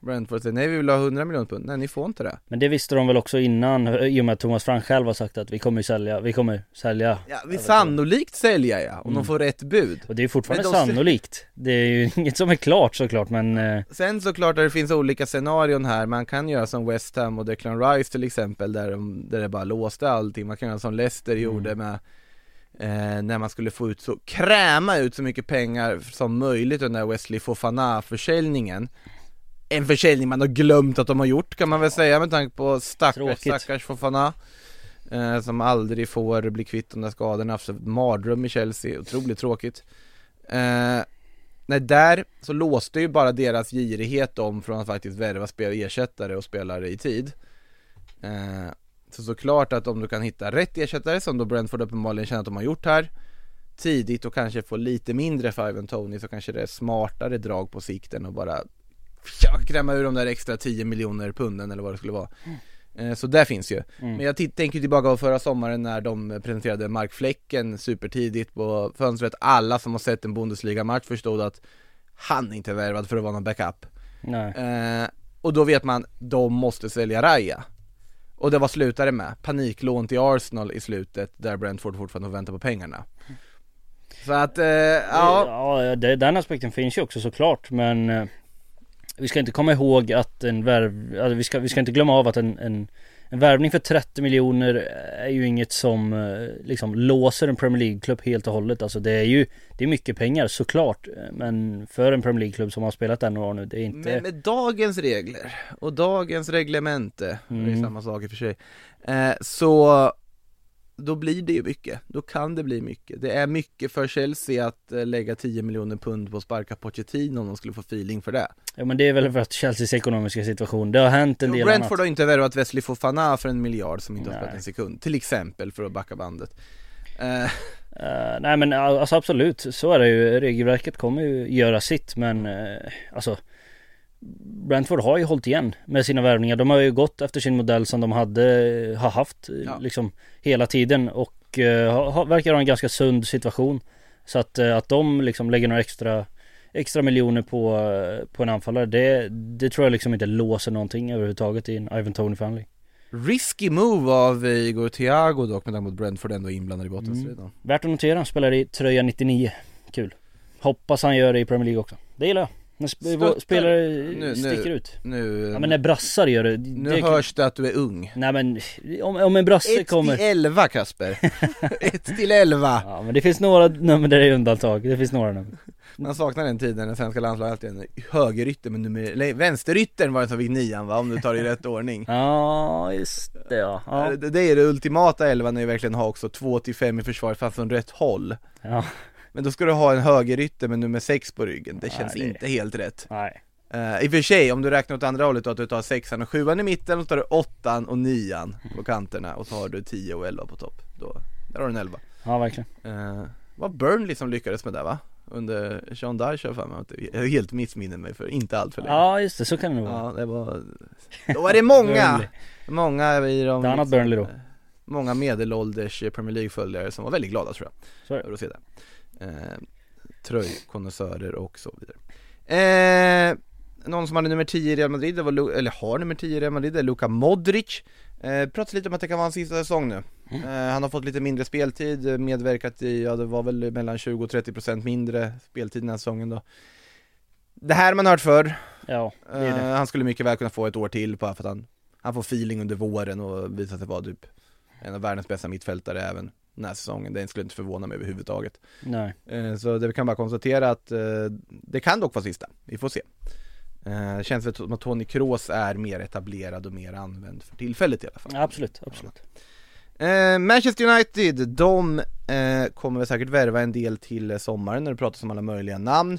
Brentford säger nej vi vill ha 100 miljoner pund, nej ni får inte det Men det visste de väl också innan i och med att Thomas Frank själv har sagt att vi kommer sälja, vi kommer sälja. Ja, vi sannolikt sälja ja, om Mm. de får rätt bud Och det är fortfarande de- sannolikt. Det är ju inget som är klart såklart men eh, Sen såklart att det finns olika scenarion här, man kan göra som West Ham och Declan Rice till exempel där, de, där det bara låste allting, man kan göra som Leicester gjorde med eh, när man skulle få ut så, kräma ut så mycket pengar som möjligt under Wesley Fofana-försäljningen. En försäljning man har glömt att de har gjort kan man väl säga med tanke på stackars, stackars Fofana. Eh, Som aldrig får bli kvitt de där skadorna, haft mardröm i Chelsea, otroligt tråkigt. Eh, Nej, där så låste ju bara deras girighet om från att faktiskt värva spel ersättare och spelare i tid. Eh, Så såklart att om du kan hitta rätt ersättare som då Brentford uppenbarligen känner att de har gjort här Tidigt och kanske få lite mindre för Ivan Tony så kanske det är smartare drag på sikten och bara ja, kräma ur de där extra 10 miljoner punden eller vad det skulle vara Eh, Så där finns ju. Men jag tänker tillbaka på förra sommaren när de presenterade Mark Flecken supertidigt på fönstret. Alla som har sett en Bundesliga-match förstod att han inte är värvad för att vara någon backup. Eh, och då vet man, de måste sälja Raja. Och det var slutade med, paniklån till Arsenal i slutet där Brentford fortfarande får vänta på pengarna. Så att, eh, ja, Ja, det, den aspekten finns ju också såklart men eh, Vi ska inte komma ihåg att en värv, alltså vi, ska, vi ska inte glömma av att en, en, en värvning för 30 miljoner är ju inget som eh, liksom låser en Premier League-klubb helt och hållet. Alltså det är ju Det är mycket pengar såklart eh, Men för en Premier League-klubb som har spelat en år nu, det är inte Men med dagens regler och dagens reglemente, det är Mm. samma sak i och för sig, eh, så då blir det ju mycket, då kan det bli mycket. Det är mycket för Chelsea att eh, lägga 10 miljoner pund på att sparka Pochettino om de skulle få feeling för det. Ja men det är väl för att Chelseas ekonomiska situation, det har hänt en del Brentford annat. har inte värvat Wesley Fofana för en miljard som inte har Nej. spelat en sekund, till exempel för att backa bandet. Eh, Eh, nej men alltså absolut, så är det ju. Regelverket kommer ju göra sitt men uh, alltså Brentford har ju hållit igen med sina värvningar. De har ju gått efter sin modell som de hade, har haft eh, Ja. liksom hela tiden och uh, ha, verkar ha en ganska sund situation. Så att, eh, att de liksom lägger några extra Extra miljoner på, eh, på en anfallare det, det tror jag liksom inte låser någonting överhuvudtaget i en Ivan Tony Family. risky move av eh, Igor Thiago dock på att Brentford ändå inblandad i bottenstriden. Mm. Värt att notera, han spelar i tröja 99. Kul. Hoppas han gör det i Premier League också. Det gillar jag. När spelare Nu- sticker nu- ut. Nu, Ja men när brassar gör det. nu det hörs det att du är ung. Nej men om, om en brasse 1 kommer. till 11 Kasper. 1 till 11. Ja men det finns några nummer där det är undantag. Det finns några nummer. Man saknar den tiden när svenska landslaget alltid en högerytter men nummer, eller vänsteryttern var den som fick nian va, om du tar det i rätt ordning. Ja just det ja. Ja. Det, det är det ultimata elvan när vi verkligen har också 2 till 5 i försvaret fast från rätt håll. ja. Men då ska du ha en högerytter med nummer 6 på ryggen, det känns det- inte helt rätt. Nej. Uh, I och för sig, om du räknar åt andra hållet då att du tar sexan och sjuan i mitten och tar du åttan och nian på kanterna och så har du 10 och 11 på topp. Då, där har du en 11. Ja verkligen. Uh, var Burnley som lyckades med det va? Under Sean Dyche har jag för mig helt missminner mig för inte allt för länge. Ja just det, så kan det nog vara. Ja, det var, då var det många, många i de Ett annat Burnley då. Många medelålders Premier League-följare som var väldigt glada tror jag, det. över att se det eh, Tröjkonnässörer och så vidare. Eh, Någon som hade nummer 10 i Real Madrid, det var, Lu- eller har nummer 10 i Real Madrid, det är Luka Modric. Eh, Pratas lite om att det kan vara hans sista säsong nu. Eh, Han har fått lite mindre speltid, medverkat i, ja det var väl mellan 20 och 30% mindre speltid den här säsongen då. Det här man hört förr, Ja, det är Eh, det. han skulle mycket väl kunna få ett år till bara för att han, han får feeling under våren och visar sig vara typ en av världens bästa mittfältare även den här säsongen. Det skulle inte förvåna mig överhuvudtaget. Nej. Eh, Så det vi kan bara konstatera att eh, det kan dock vara sista, vi får se. Eh, Det känns väl som att Tony Kroos är mer etablerad och mer använd för tillfället i alla fall. Absolut, absolut. Manchester United, de kommer väl säkert värva en del till sommaren när det pratas om alla möjliga namn.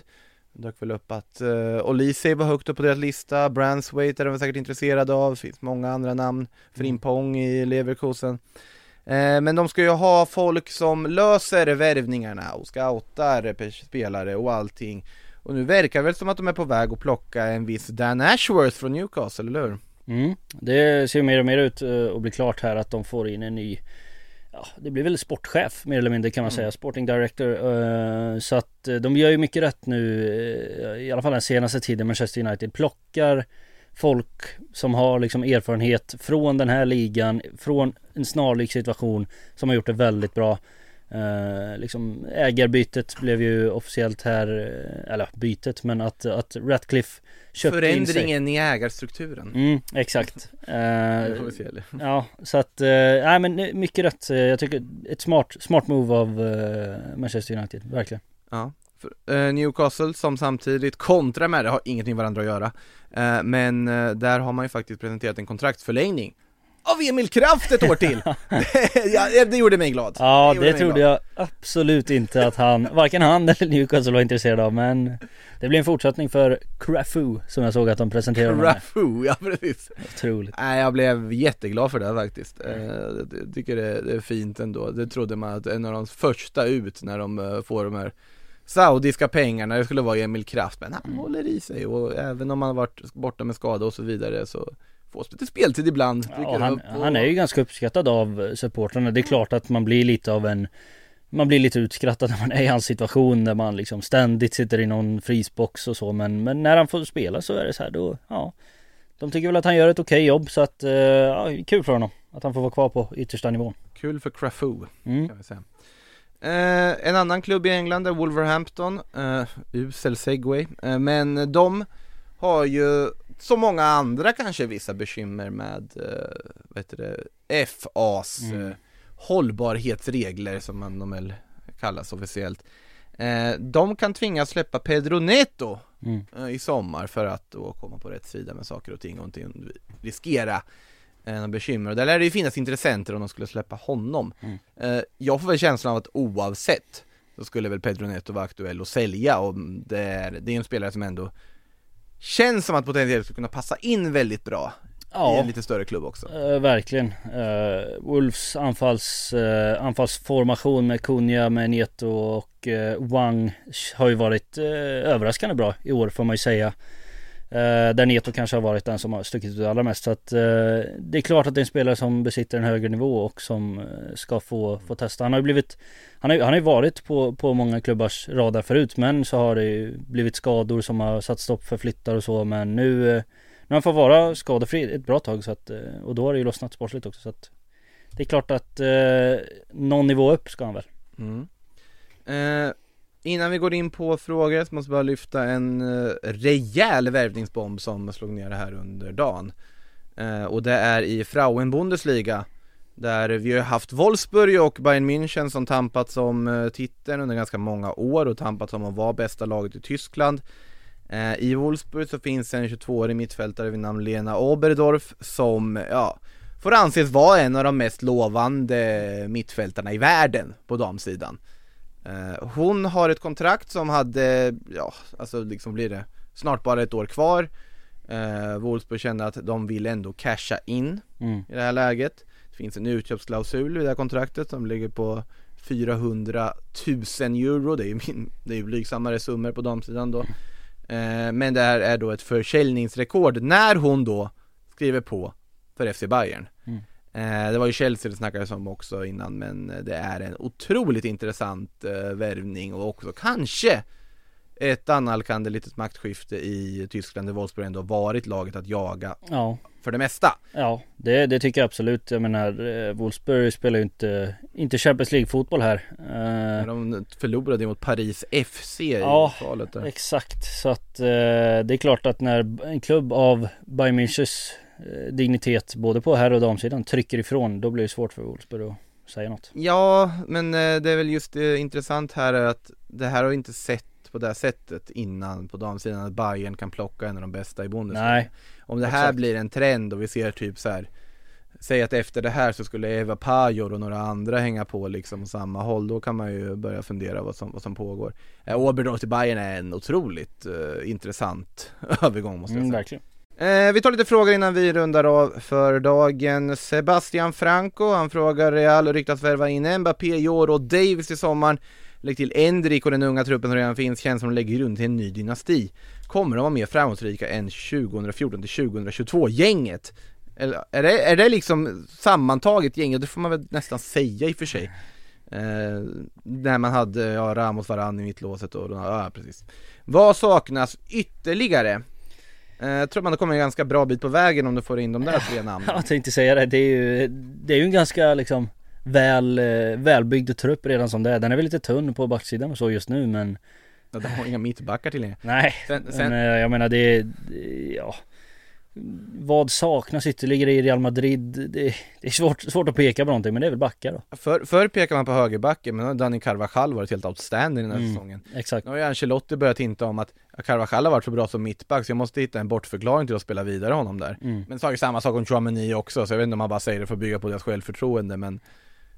Det dök väl upp att eh, Olise var högt upp på deras lista, Branswaite är de säkert intresserade av, det finns många andra namn, Frimpong i Leverkusen. Eh, men de ska ju ha folk som löser värvningarna och scoutar pe- spelare och allting. Och nu verkar det väl som att de är på väg att plocka en viss Dan Ashworth från Newcastle, eller hur? Mm. Det ser mer och mer ut eh, att bli klart här att de får in en ny Ja, det blir väl sportchef mer eller mindre kan man säga, sporting director. eh, Så att de gör ju mycket rätt nu, i alla fall den senaste tiden, Manchester United. Plockar folk som har liksom erfarenhet från den här ligan, från en snarlik situation, som har gjort det väldigt bra. Eh, liksom ägarbytet blev ju officiellt här, eh, eller bytet, men att, att Ratcliffe köpte in sig. Förändringen i ägarstrukturen. Mm, exakt. Eh? Ja, så att, eh, nej men mycket rätt. Jag tycker ett smart, smart move av eh, Manchester United, verkligen. Ja, Newcastle som samtidigt kontra med det har ingenting med varandra att göra eh, Men eh, där har man ju faktiskt presenterat en kontraktsförlängning av Emil Kraft ett år till! ja, det gjorde mig glad Ja, det mig trodde glad. jag absolut inte att han, varken han eller Newcastle var intresserad av, men det blir en fortsättning för Crafu som jag såg att de presenterade honom med. Rafu, ja precis Otroligt. Nej jag blev jätteglad för det faktiskt eh, Jag tycker det, det är fint ändå Det trodde man att en av de första ut när de eh, får de här Saudiska pengarna, det skulle vara Emil Kraft men han håller i sig och även om han varit borta med skada och så vidare så Får lite speltid ibland Ja, han, och- han är ju ganska uppskattad av supportrarna. Det är klart att man blir lite av en man blir lite utskrattad när man är i hans situation där man liksom ständigt sitter i någon frysbox och så men, men när han får spela så är det så här då, ja. De tycker väl att han gör ett okej jobb så att, eh, ja, kul för honom Att han får vara kvar på yttersta nivån. Kul för Crafu mm. kan vi säga eh, En annan klubb i England är Wolverhampton, eh, usel segway, eh, men de har ju som många andra kanske vissa bekymmer med, eh, vad heter det, FAs Mm. eh, hållbarhetsregler som man de väl kallas officiellt eh, De kan tvingas släppa Pedro Neto Mm. eh, i sommar för att då komma på rätt sida med saker och ting och inte riskera några bekymmer. Och där lär det ju finnas intressenter om de skulle släppa honom. Mm. Eh, jag får väl känslan av att oavsett så skulle väl Pedro Neto vara aktuell att sälja och det är, det är en spelare som ändå känns som att potentiellt skulle kunna passa in väldigt bra i Ja, en lite större klubb också. eh, verkligen uh, Wolves anfalls, eh, anfallsformation med Kunja, med Neto och eh, Wang har ju varit eh, överraskande bra i år får man ju säga Eh, Eh, där Neto kanske har varit den som har stuckit ut allra mest. Så att eh, det är klart att det är en spelare som besitter en högre nivå och som eh, ska få, få testa. Han har ju blivit Han har ju, han har ju varit på, på många klubbars radar förut men så har det ju blivit skador som har satt stopp för flyttar och så men nu eh, Nu han får vara skadefri ett bra tag så att eh, Och då har det ju lossnat sportsligt också så att Det är klart att eh, någon nivå upp ska han väl. Mm. Eh, innan vi går in på frågor så måste jag bara lyfta en eh, rejäl värvningsbomb som slog ner här under dagen. Eh, och det är i Frauen Bundesliga där vi har haft Wolfsburg och Bayern München som tampats om eh, titeln under ganska många år och tampats om att vara bästa laget i Tyskland. I Wolfsburg så finns en 22-årig mittfältare vid namn Lena Oberdorf som, ja, får anses vara en av de mest lovande mittfältarna i världen på damsidan. Eh, hon har ett kontrakt som hade, ja, alltså liksom blir det snart bara ett år kvar. Uh, Wolfsburg kände att de vill ändå casha in Mm. i det här läget. Det finns en utköpsklausul i det här kontraktet som ligger på 400 000 euro, det är ju, min, det är ju blygsammare summor på damsidan då. Eh, men det här är då ett försäljningsrekord när hon då skriver på för FC Bayern. Eh, det var ju Chelsea det snackades om också innan men det är en otroligt intressant eh, värvning och också kanske ett annalkande litet maktskifte i Tyskland där Wolfsburg ändå varit laget att jaga Ja, för det mesta. ja det, det tycker jag absolut. Jag menar, eh, Wolfsburg spelar ju inte, inte Champions League-fotboll här. Eh, De förlorade mot Paris FC i Ja, kvalet där. Exakt, så att eh, det är klart att när en klubb av Bayern Münchens eh, dignitet både på herr och damsidan trycker ifrån då blir det svårt för Wolfsburg att säga något. Ja, men eh, det är väl just det intressant här är att det här har inte sett på det här sättet innan på damsidan att Bayern kan plocka en av de bästa i Bundesliga. Nej, Om det här exakt. blir en trend och vi ser typ så här Säg att efter det här så skulle Eva Pajor och några andra hänga på liksom samma håll Då kan man ju börja fundera vad som, vad som pågår eh, Oberndorf till Bayern är en otroligt eh, intressant övergång måste jag mm, säga verkligen. Eh, vi tar lite frågor innan vi rundar av för dagen. Sebastian Franco, han frågar Real ryktas värva in Mbappé, Jor och Davis i sommaren. Lägg till Endrik och den unga truppen som redan finns, känns som de lägger grund till en ny dynasti. Kommer de vara mer framgångsrika än 2014 till 2022 gänget? Eller är det, är det liksom sammantaget gänget? Det får man väl nästan säga i och för sig. Eh, när man hade, ja, Ramos, Varann i mittlåset och ja, precis. Vad saknas ytterligare? Eh, Jag tror man kommit en ganska bra bit på vägen om du får in de där tre namnen. Jag tänkte säga det, det är ju, det är ju en ganska liksom väl, eh, välbyggd trupp redan som det är. Den är väl lite tunn på backsidan och så just nu men Ja, De har inga mittbackar till er. Nej, Sen, sen, men eh, jag menar det, det ja Vad saknas ytterligare i Real Madrid? Det, det är svårt, svårt att peka på någonting men det är väl backar då för, förr pekar man på högerbacken men Dani Carvajal varit helt outstanding den här Mm. säsongen. Exakt Nu har ju Ancelotti börjat hinta om att Carvajal har varit så bra som mittback så jag måste hitta en bortförklaring till att spela vidare honom där. mm. Men så samma sak om Chouameni också så jag vet inte om man bara säger det för att bygga på deras självförtroende men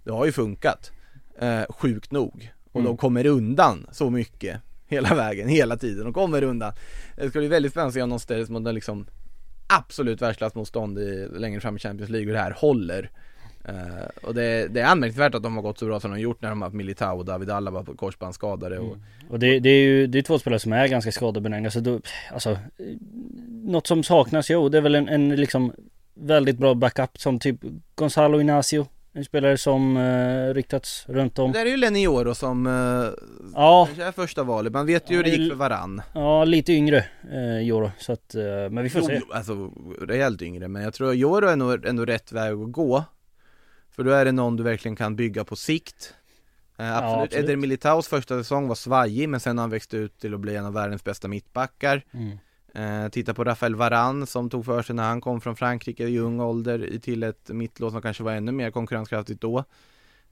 det har ju funkat. Eh, sjukt nog. Och Mm. de kommer undan så mycket hela vägen, hela tiden. De kommer undan. Det ska bli väldigt spännande att se om de ställs mot en liksom absolut världsklassmotstånd i, längre fram i Champions League och det här håller. Uh, och det, det är anmärkningsvärt att de har gått så bra som de har gjort när de har haft Militao och David Alaba på korsbandsskadade och mm. Och det, det är ju det är två spelare som är ganska skadebenägna så då, alltså Något som saknas, jo det är väl en, en liksom Väldigt bra backup som typ Gonzalo Inacio en spelare som eh, ryktats runt om Det är ju Lenny Oro som eh, Ja, kanske är första valet, man vet ju Ja, hur det gick för varann. ja lite yngre eh, Joro så att, eh, men vi får Jo, se alltså rejält yngre, men jag tror Joro är nog ändå rätt väg att gå. För då är det någon du verkligen kan bygga på sikt. Eh, absolut. absolut. Eder Militaus första säsong var svajig, men sen har han växt ut till att bli en av världens bästa mittbackar. mm. Eh, titta på Rafael Varane som tog för sig när han kom från Frankrike i ung ålder till ett mittlås som kanske var ännu mer konkurrenskraftigt då.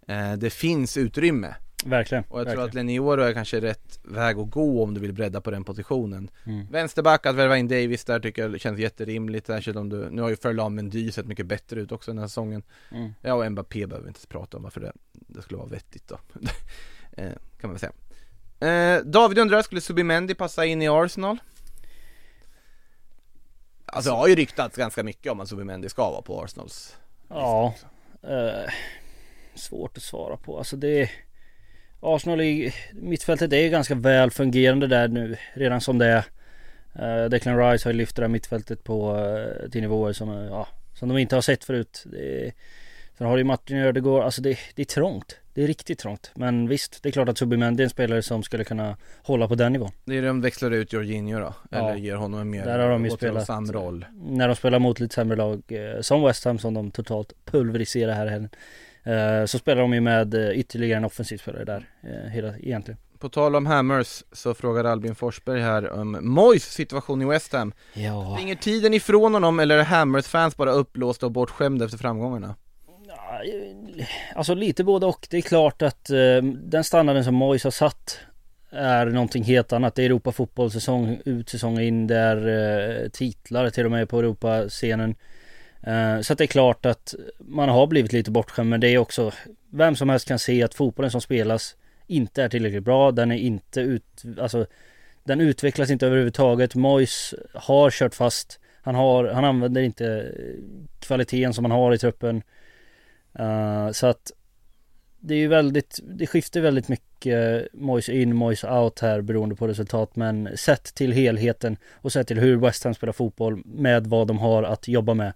Eh, det finns utrymme Verkligen och jag tror verkligen. att Lenny Oro är kanske rätt väg att gå om du vill bredda på den positionen. Mm. Vänsterback, att värva in Davis där tycker jag känns jätterimligt, särskilt om du, nu har ju Ferland Mendy sett mycket bättre ut också den här säsongen. Mm. Ja och Mbappé behöver vi inte prata om varför det, det skulle vara vettigt då. eh, kan man väl säga. David undrar, skulle Subimendi passa in i Arsenal? Alltså det har ju ryktats ganska mycket om att Subimendi ska vara på Arsenals Ja. eh, Svårt att svara på, alltså det Arsenal i mittfältet är ganska väl fungerande där nu redan som det är. Uh, Declan Rice har ju lyft det där mittfältet på eh, till nivåer som, eh, ja, som de inte har sett förut. Det är, Sen har du ju Martin Ödegård, alltså det, det är trångt Det är riktigt trångt Men visst, det är klart att Subimendi är en spelare som skulle kunna hålla på den nivån Det är de växlar ut Jorginho då, Ja. eller ger honom en mer Där har de ju spelat. roll När de spelar mot lite sämre lag eh, som West Ham som de totalt pulveriserar här helgen eh, Så spelar de ju med eh, ytterligare en offensiv spelare där hela, egentligen På tal om Hammers så frågar Albin Forsberg här om Moyes situation i West Ham Ja, Springer tiden ifrån honom eller är Hammers fans bara upplåsta och bortskämda efter framgångarna? Alltså lite både och. Det är klart att eh, den standarden som Mois har satt är någonting helt annat. Det är Europa-fotboll säsong ut, säsong in. Det är eh, titlar till och med på Europascenen. Eh, så att det är klart att man har blivit lite bortskämd. Men det är också, vem som helst kan se att fotbollen som spelas inte är tillräckligt bra. Den är inte ut, alltså den utvecklas inte överhuvudtaget. Mois har kört fast. Han, har, han använder inte eh, kvaliteten som han har i truppen. Uh, så att det är ju väldigt, det skiftar väldigt mycket Moyes in, Moyes out här beroende på resultat. Men sett till helheten och sett till hur West Ham spelar fotboll med vad de har att jobba med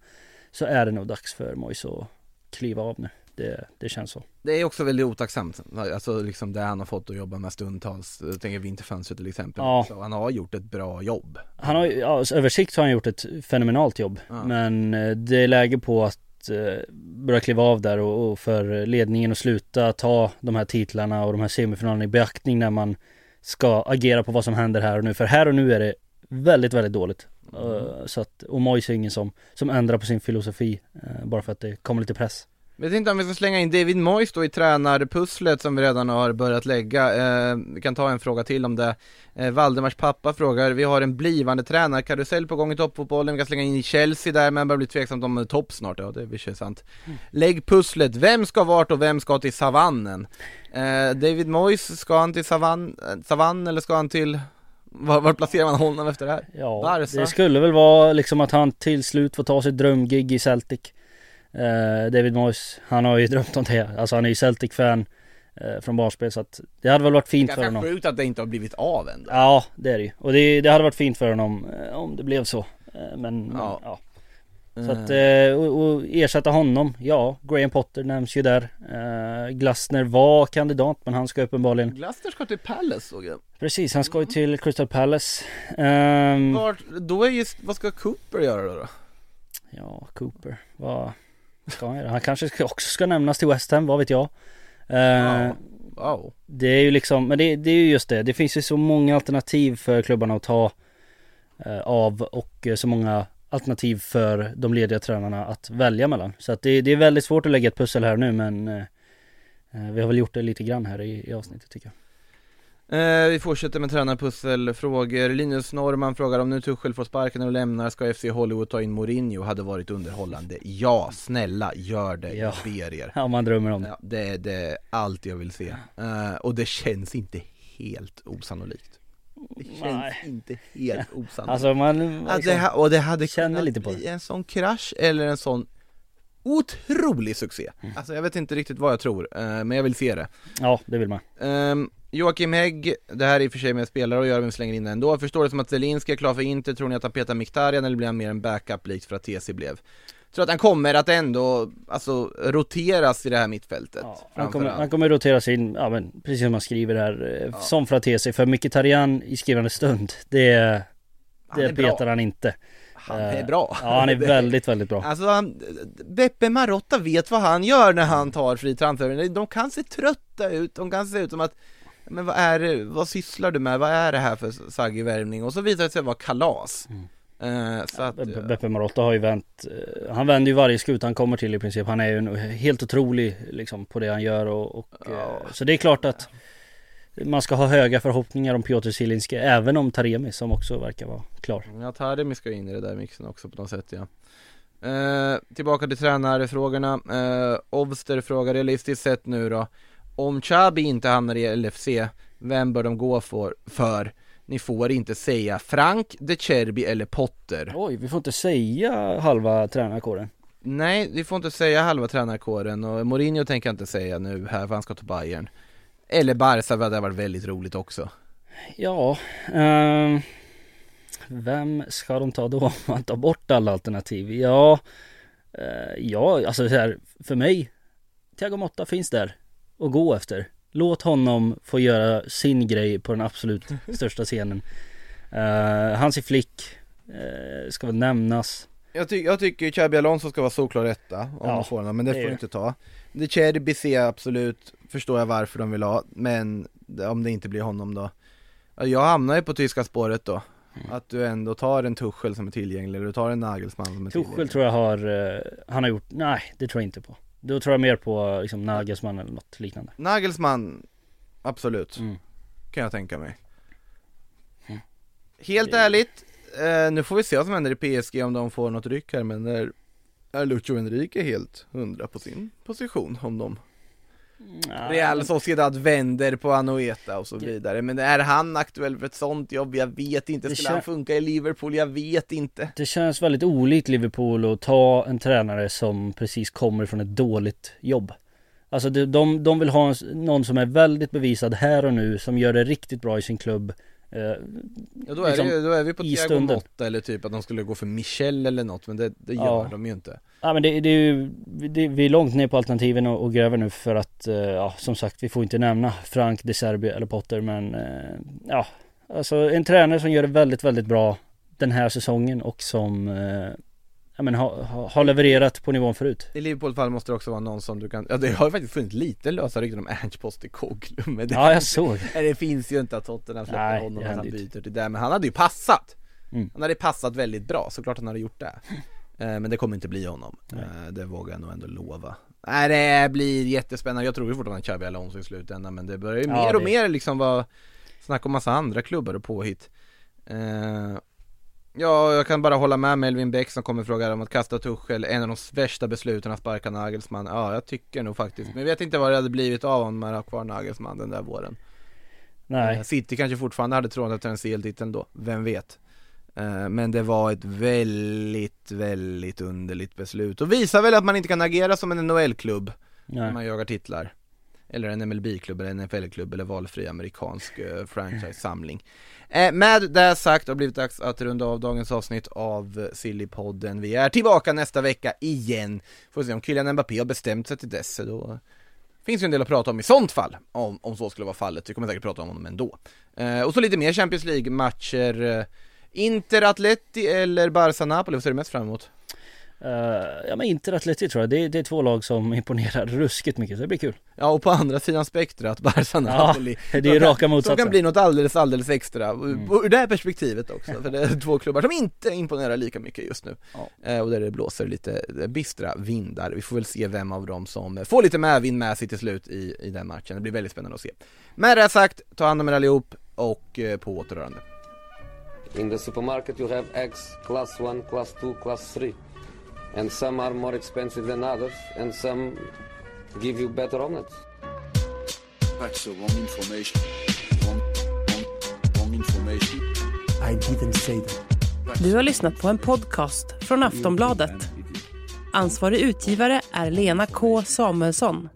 så är det nog dags för Moyes att kliva av nu. Det, det känns så. Det är också väldigt otacksamt, alltså liksom det han har fått att jobba med stundtals, jag tänker vinterfönstret till exempel. Ja. Så han har gjort ett bra jobb. Han har ja, över sikt har han gjort ett fenomenalt jobb. Ja. Men eh, det är läge på att eh, börja kliva av där och, och för ledningen att sluta ta de här titlarna och de här semifinalerna i beaktning när man ska agera på vad som händer här och nu. För här och nu är det väldigt, väldigt dåligt. Eh, så att, och Moise är ingen som, som ändrar på sin filosofi eh, bara för att det kommer lite press. Vet inte om vi ska slänga in David Moyes då i tränarpusslet som vi redan har börjat lägga. Eh, vi kan ta en fråga till om det. Eh, Valdemars pappa frågar, vi har en blivande tränarkarusell på gång i toppfotbollen, vi kan slänga in Chelsea där men börjar bli tveksamt om är topp snart, ja det är visst sant. Lägg pusslet, vem ska vart och vem ska till savannen? Eh, David Moyes, ska han till savann, eh, savann eller ska han till, var, var placerar man honom efter det här? Ja, Barca? det skulle väl vara liksom att han till slut får ta sitt drömgig i Celtic. Eh, David Moyes, han har ju drömt om det. Alltså han är ju Celtic-fan eh, från barnspel så att det hade väl varit fint för Ganska honom. sjukt att det inte har blivit av än. Ja, det är det ju. Och det, det hade varit fint för honom eh, om det blev så. Men, Ja. ja. Så att, och, och ersätta honom, ja, Graham Potter nämns ju där. Glasner var kandidat men han ska uppenbarligen Glasner ska till Palace såg jag. Precis, han ska ju till Crystal Palace. Ehm, Vart, då är just, vad ska Cooper göra då? Ja, Cooper. Vad ska han? Han kanske också ska nämnas till West Ham, vad vet jag. Eh, Ja. Wow. Det är ju liksom, men det, det är ju just det. Det finns ju så många alternativ för klubbarna att ta eh, av och eh, så många alternativ för de lediga tränarna att välja mellan. Så att det, det är väldigt svårt att lägga ett pussel här nu men eh, eh, vi har väl gjort det lite grann här i, i avsnittet tycker jag. Eh, vi fortsätter med tränarpusselfrågor. Linus Norman frågar om nu Tuchel får sparken och lämnar, ska FC Hollywood ta in Mourinho? Hade varit underhållande. Ja, snälla gör det, Ja. jag ber er. Ja, man drömmer om det. Ja, det, är- det är allt jag vill se. Eh, och det känns inte helt osannolikt. Det känns Nej. inte helt osannolikt. Alltså man, Ja, liksom, det, ha- och det hade känner lite på bli en sån krasch eller en sån otrolig succé. Alltså jag vet inte riktigt vad jag tror, eh, men jag vill se det. ja det vill man. Um, Joakim Hägg, det här är i och för sig med spelare och gör men vi slänger in det ändå. Förstår det som att Zelinski är klar för Inter, tror ni att han petar Mkhitaryan eller blir han mer en backup likt för att TC blev? Tror att han kommer att ändå, alltså roteras i det här mittfältet? Ja, han, kommer, han kommer roteras in, ja men precis som man skriver här, eh, som Fratesi. För Mkhitaryan i skrivande stund, det, Han det bra. petar han inte. Han är Eh, bra. Ja han är väldigt, väldigt bra. Alltså han, Beppe Marotta vet vad han gör när han tar fri transfer. De kan se trötta ut, de kan se ut som att men vad är det, vad sysslar du med, vad är det här för saggig värvning? Och så visar det sig vara kalas. Eh, så att, Be- Beppe Marotta har ju vänt, eh, han vänder ju varje skut han kommer till i princip. Han är ju en, helt otrolig liksom på det han gör och, och eh, så det är klart att man ska ha höga förhoppningar om Piotr Zielinski, även om Taremi som också verkar vara klar. Ja, Taremi ska in i det där mixen också på något sätt ja. Eh, tillbaka till tränarfrågorna. Eh, Ovster frågar realistiskt sett nu då. Om Chabi inte hamnar i LFC, vem bör de gå för? för? Ni får inte säga Frank, De Cherby eller Potter. Oj, vi får inte säga halva tränarkåren. Nej, vi får inte säga halva tränarkåren och Mourinho tänker jag inte säga nu här för han ska ta Bayern. Eller Barca, det hade varit väldigt roligt också. Ja, ehm, vem ska de ta då om man tar bort alla alternativ? Ja, eh, ja alltså så här, för mig, Thiago Motta finns där att gå efter. Låt honom få göra sin grej på den absolut största scenen. Uh, Hansi Flick eh, ska väl nämnas. Jag, ty- jag tycker Xabi Alonso ska vara solklar etta om Ja, man får honom, men det det får är du det. inte ta. De Cherby ser absolut, förstår jag varför de vill ha, men om det inte blir honom då. Ja, Jag hamnar ju på tyska spåret då. Mm. Att du ändå tar en Tuchel som är tillgänglig, eller du tar en Nagelsmann som är Tuchel tillgänglig. tror jag har, eh, han har gjort, nej det tror jag inte på. Då tror jag mer på liksom Nagelsmann eller något liknande. Nagelsmann, absolut, Mm. kan jag tänka mig. Mm. Helt Det- ärligt, eh, nu får vi se vad som händer i PSG om de får något ryck här, men där är Lucho Enrique helt hundra på sin position om de Ja, Real Sociedad vänder på Anoeta och så vidare, men är han aktuell för ett sånt jobb? Jag vet inte, skulle kän- han funka i Liverpool? Jag vet inte Det känns väldigt olikt Liverpool att ta en tränare som precis kommer från ett dåligt jobb. Alltså de, de, de vill ha en, någon som är väldigt bevisad här och nu, som gör det riktigt bra i sin klubb. Eh, Ja då är, Liksom, det, ju- då är vi på Thiago. Motta eller typ att de skulle gå för Michel eller något men det, det gör Ja. de ju inte Ja men det, det är ju, det, vi är långt ner på alternativen och, och gräver nu för att, eh, ja som sagt vi får inte nämna Frank, De Serbi eller Potter men eh, ja Alltså en tränare som gör det väldigt, väldigt bra den här säsongen och som eh, ja, men ha, ha, har levererat på nivån förut. I Liverpools fall måste det också vara någon som du kan, ja det har ju faktiskt funnits lite lösa rykten om Ernst Postecoglou men det, Ja jag såg. Nej, det finns ju inte att Tottenham släpper Nej, honom det att han byter till det men han hade ju passat Mm. Han hade passat väldigt bra, såklart han hade gjort det Eh, Men det kommer inte bli honom, Nej. Eh, det vågar jag nog ändå lova Nej det blir jättespännande, jag tror ju fortfarande Xabi Alonso i slutändan men det börjar ju Ja, mer och det- mer liksom vara Snack om massa andra klubbar och påhitt Eh, Ja, jag kan bara hålla med Melvin Bäck som kommer fråga om att kasta Tuchel, en av de värsta besluten att sparka Nagelsmann. Ja, jag tycker nog faktiskt, men jag vet inte vad det hade blivit av om man har kvar Nagelsmann den där våren. Nej. Eh, City kanske fortfarande hade trånat efter en CL-titel då, vem vet? Eh, Men det var ett väldigt, väldigt underligt beslut. Och visar väl att man inte kan agera som en NHL-klubb när man jagar titlar. Eller en MLB-klubb eller en NFL-klubb eller valfri amerikansk eh, franchise-samling eh, Med det sagt har det blivit dags att runda av dagens avsnitt av Sillypodden Vi är tillbaka nästa vecka igen Får se om Kylian Mbappé har bestämt sig till dess, då Finns ju en del att prata om i sånt fall, om, om så skulle vara fallet. Vi kommer säkert prata om honom ändå. Eh, och så lite mer Champions League-matcher. Eh, Inter Atleti eller Barca Napoli, vad ser du mest fram emot? Eh, ja men Inter Atleti tror jag, det, är- det är två lag som imponerar ruskigt mycket, så det blir kul. Ja, och på andra sidan spektrat, Barca Napoli. det är De kan- raka Som motsatsen. kan bli något alldeles, alldeles extra. Mm. Ur det här perspektivet också, för det är två klubbar som inte imponerar lika mycket just nu. Ja. Eh, och där det blåser lite eh, bistra vindar. Vi får väl se vem av dem som får lite medvind med sig till slut i, i den matchen. Det blir väldigt spännande att se. Med det sagt, ta hand om er allihop och eh, på återhörande. In the supermarket, you have eggs class 1, class 2, class 3. And some are more expensive than others, and some give you better omelets. That's the wrong information. Wrong, wrong, wrong information. I didn't say that. Du har lyssnat på en podcast från Aftonbladet. Ansvarig utgivare är Lena K Samuelsson.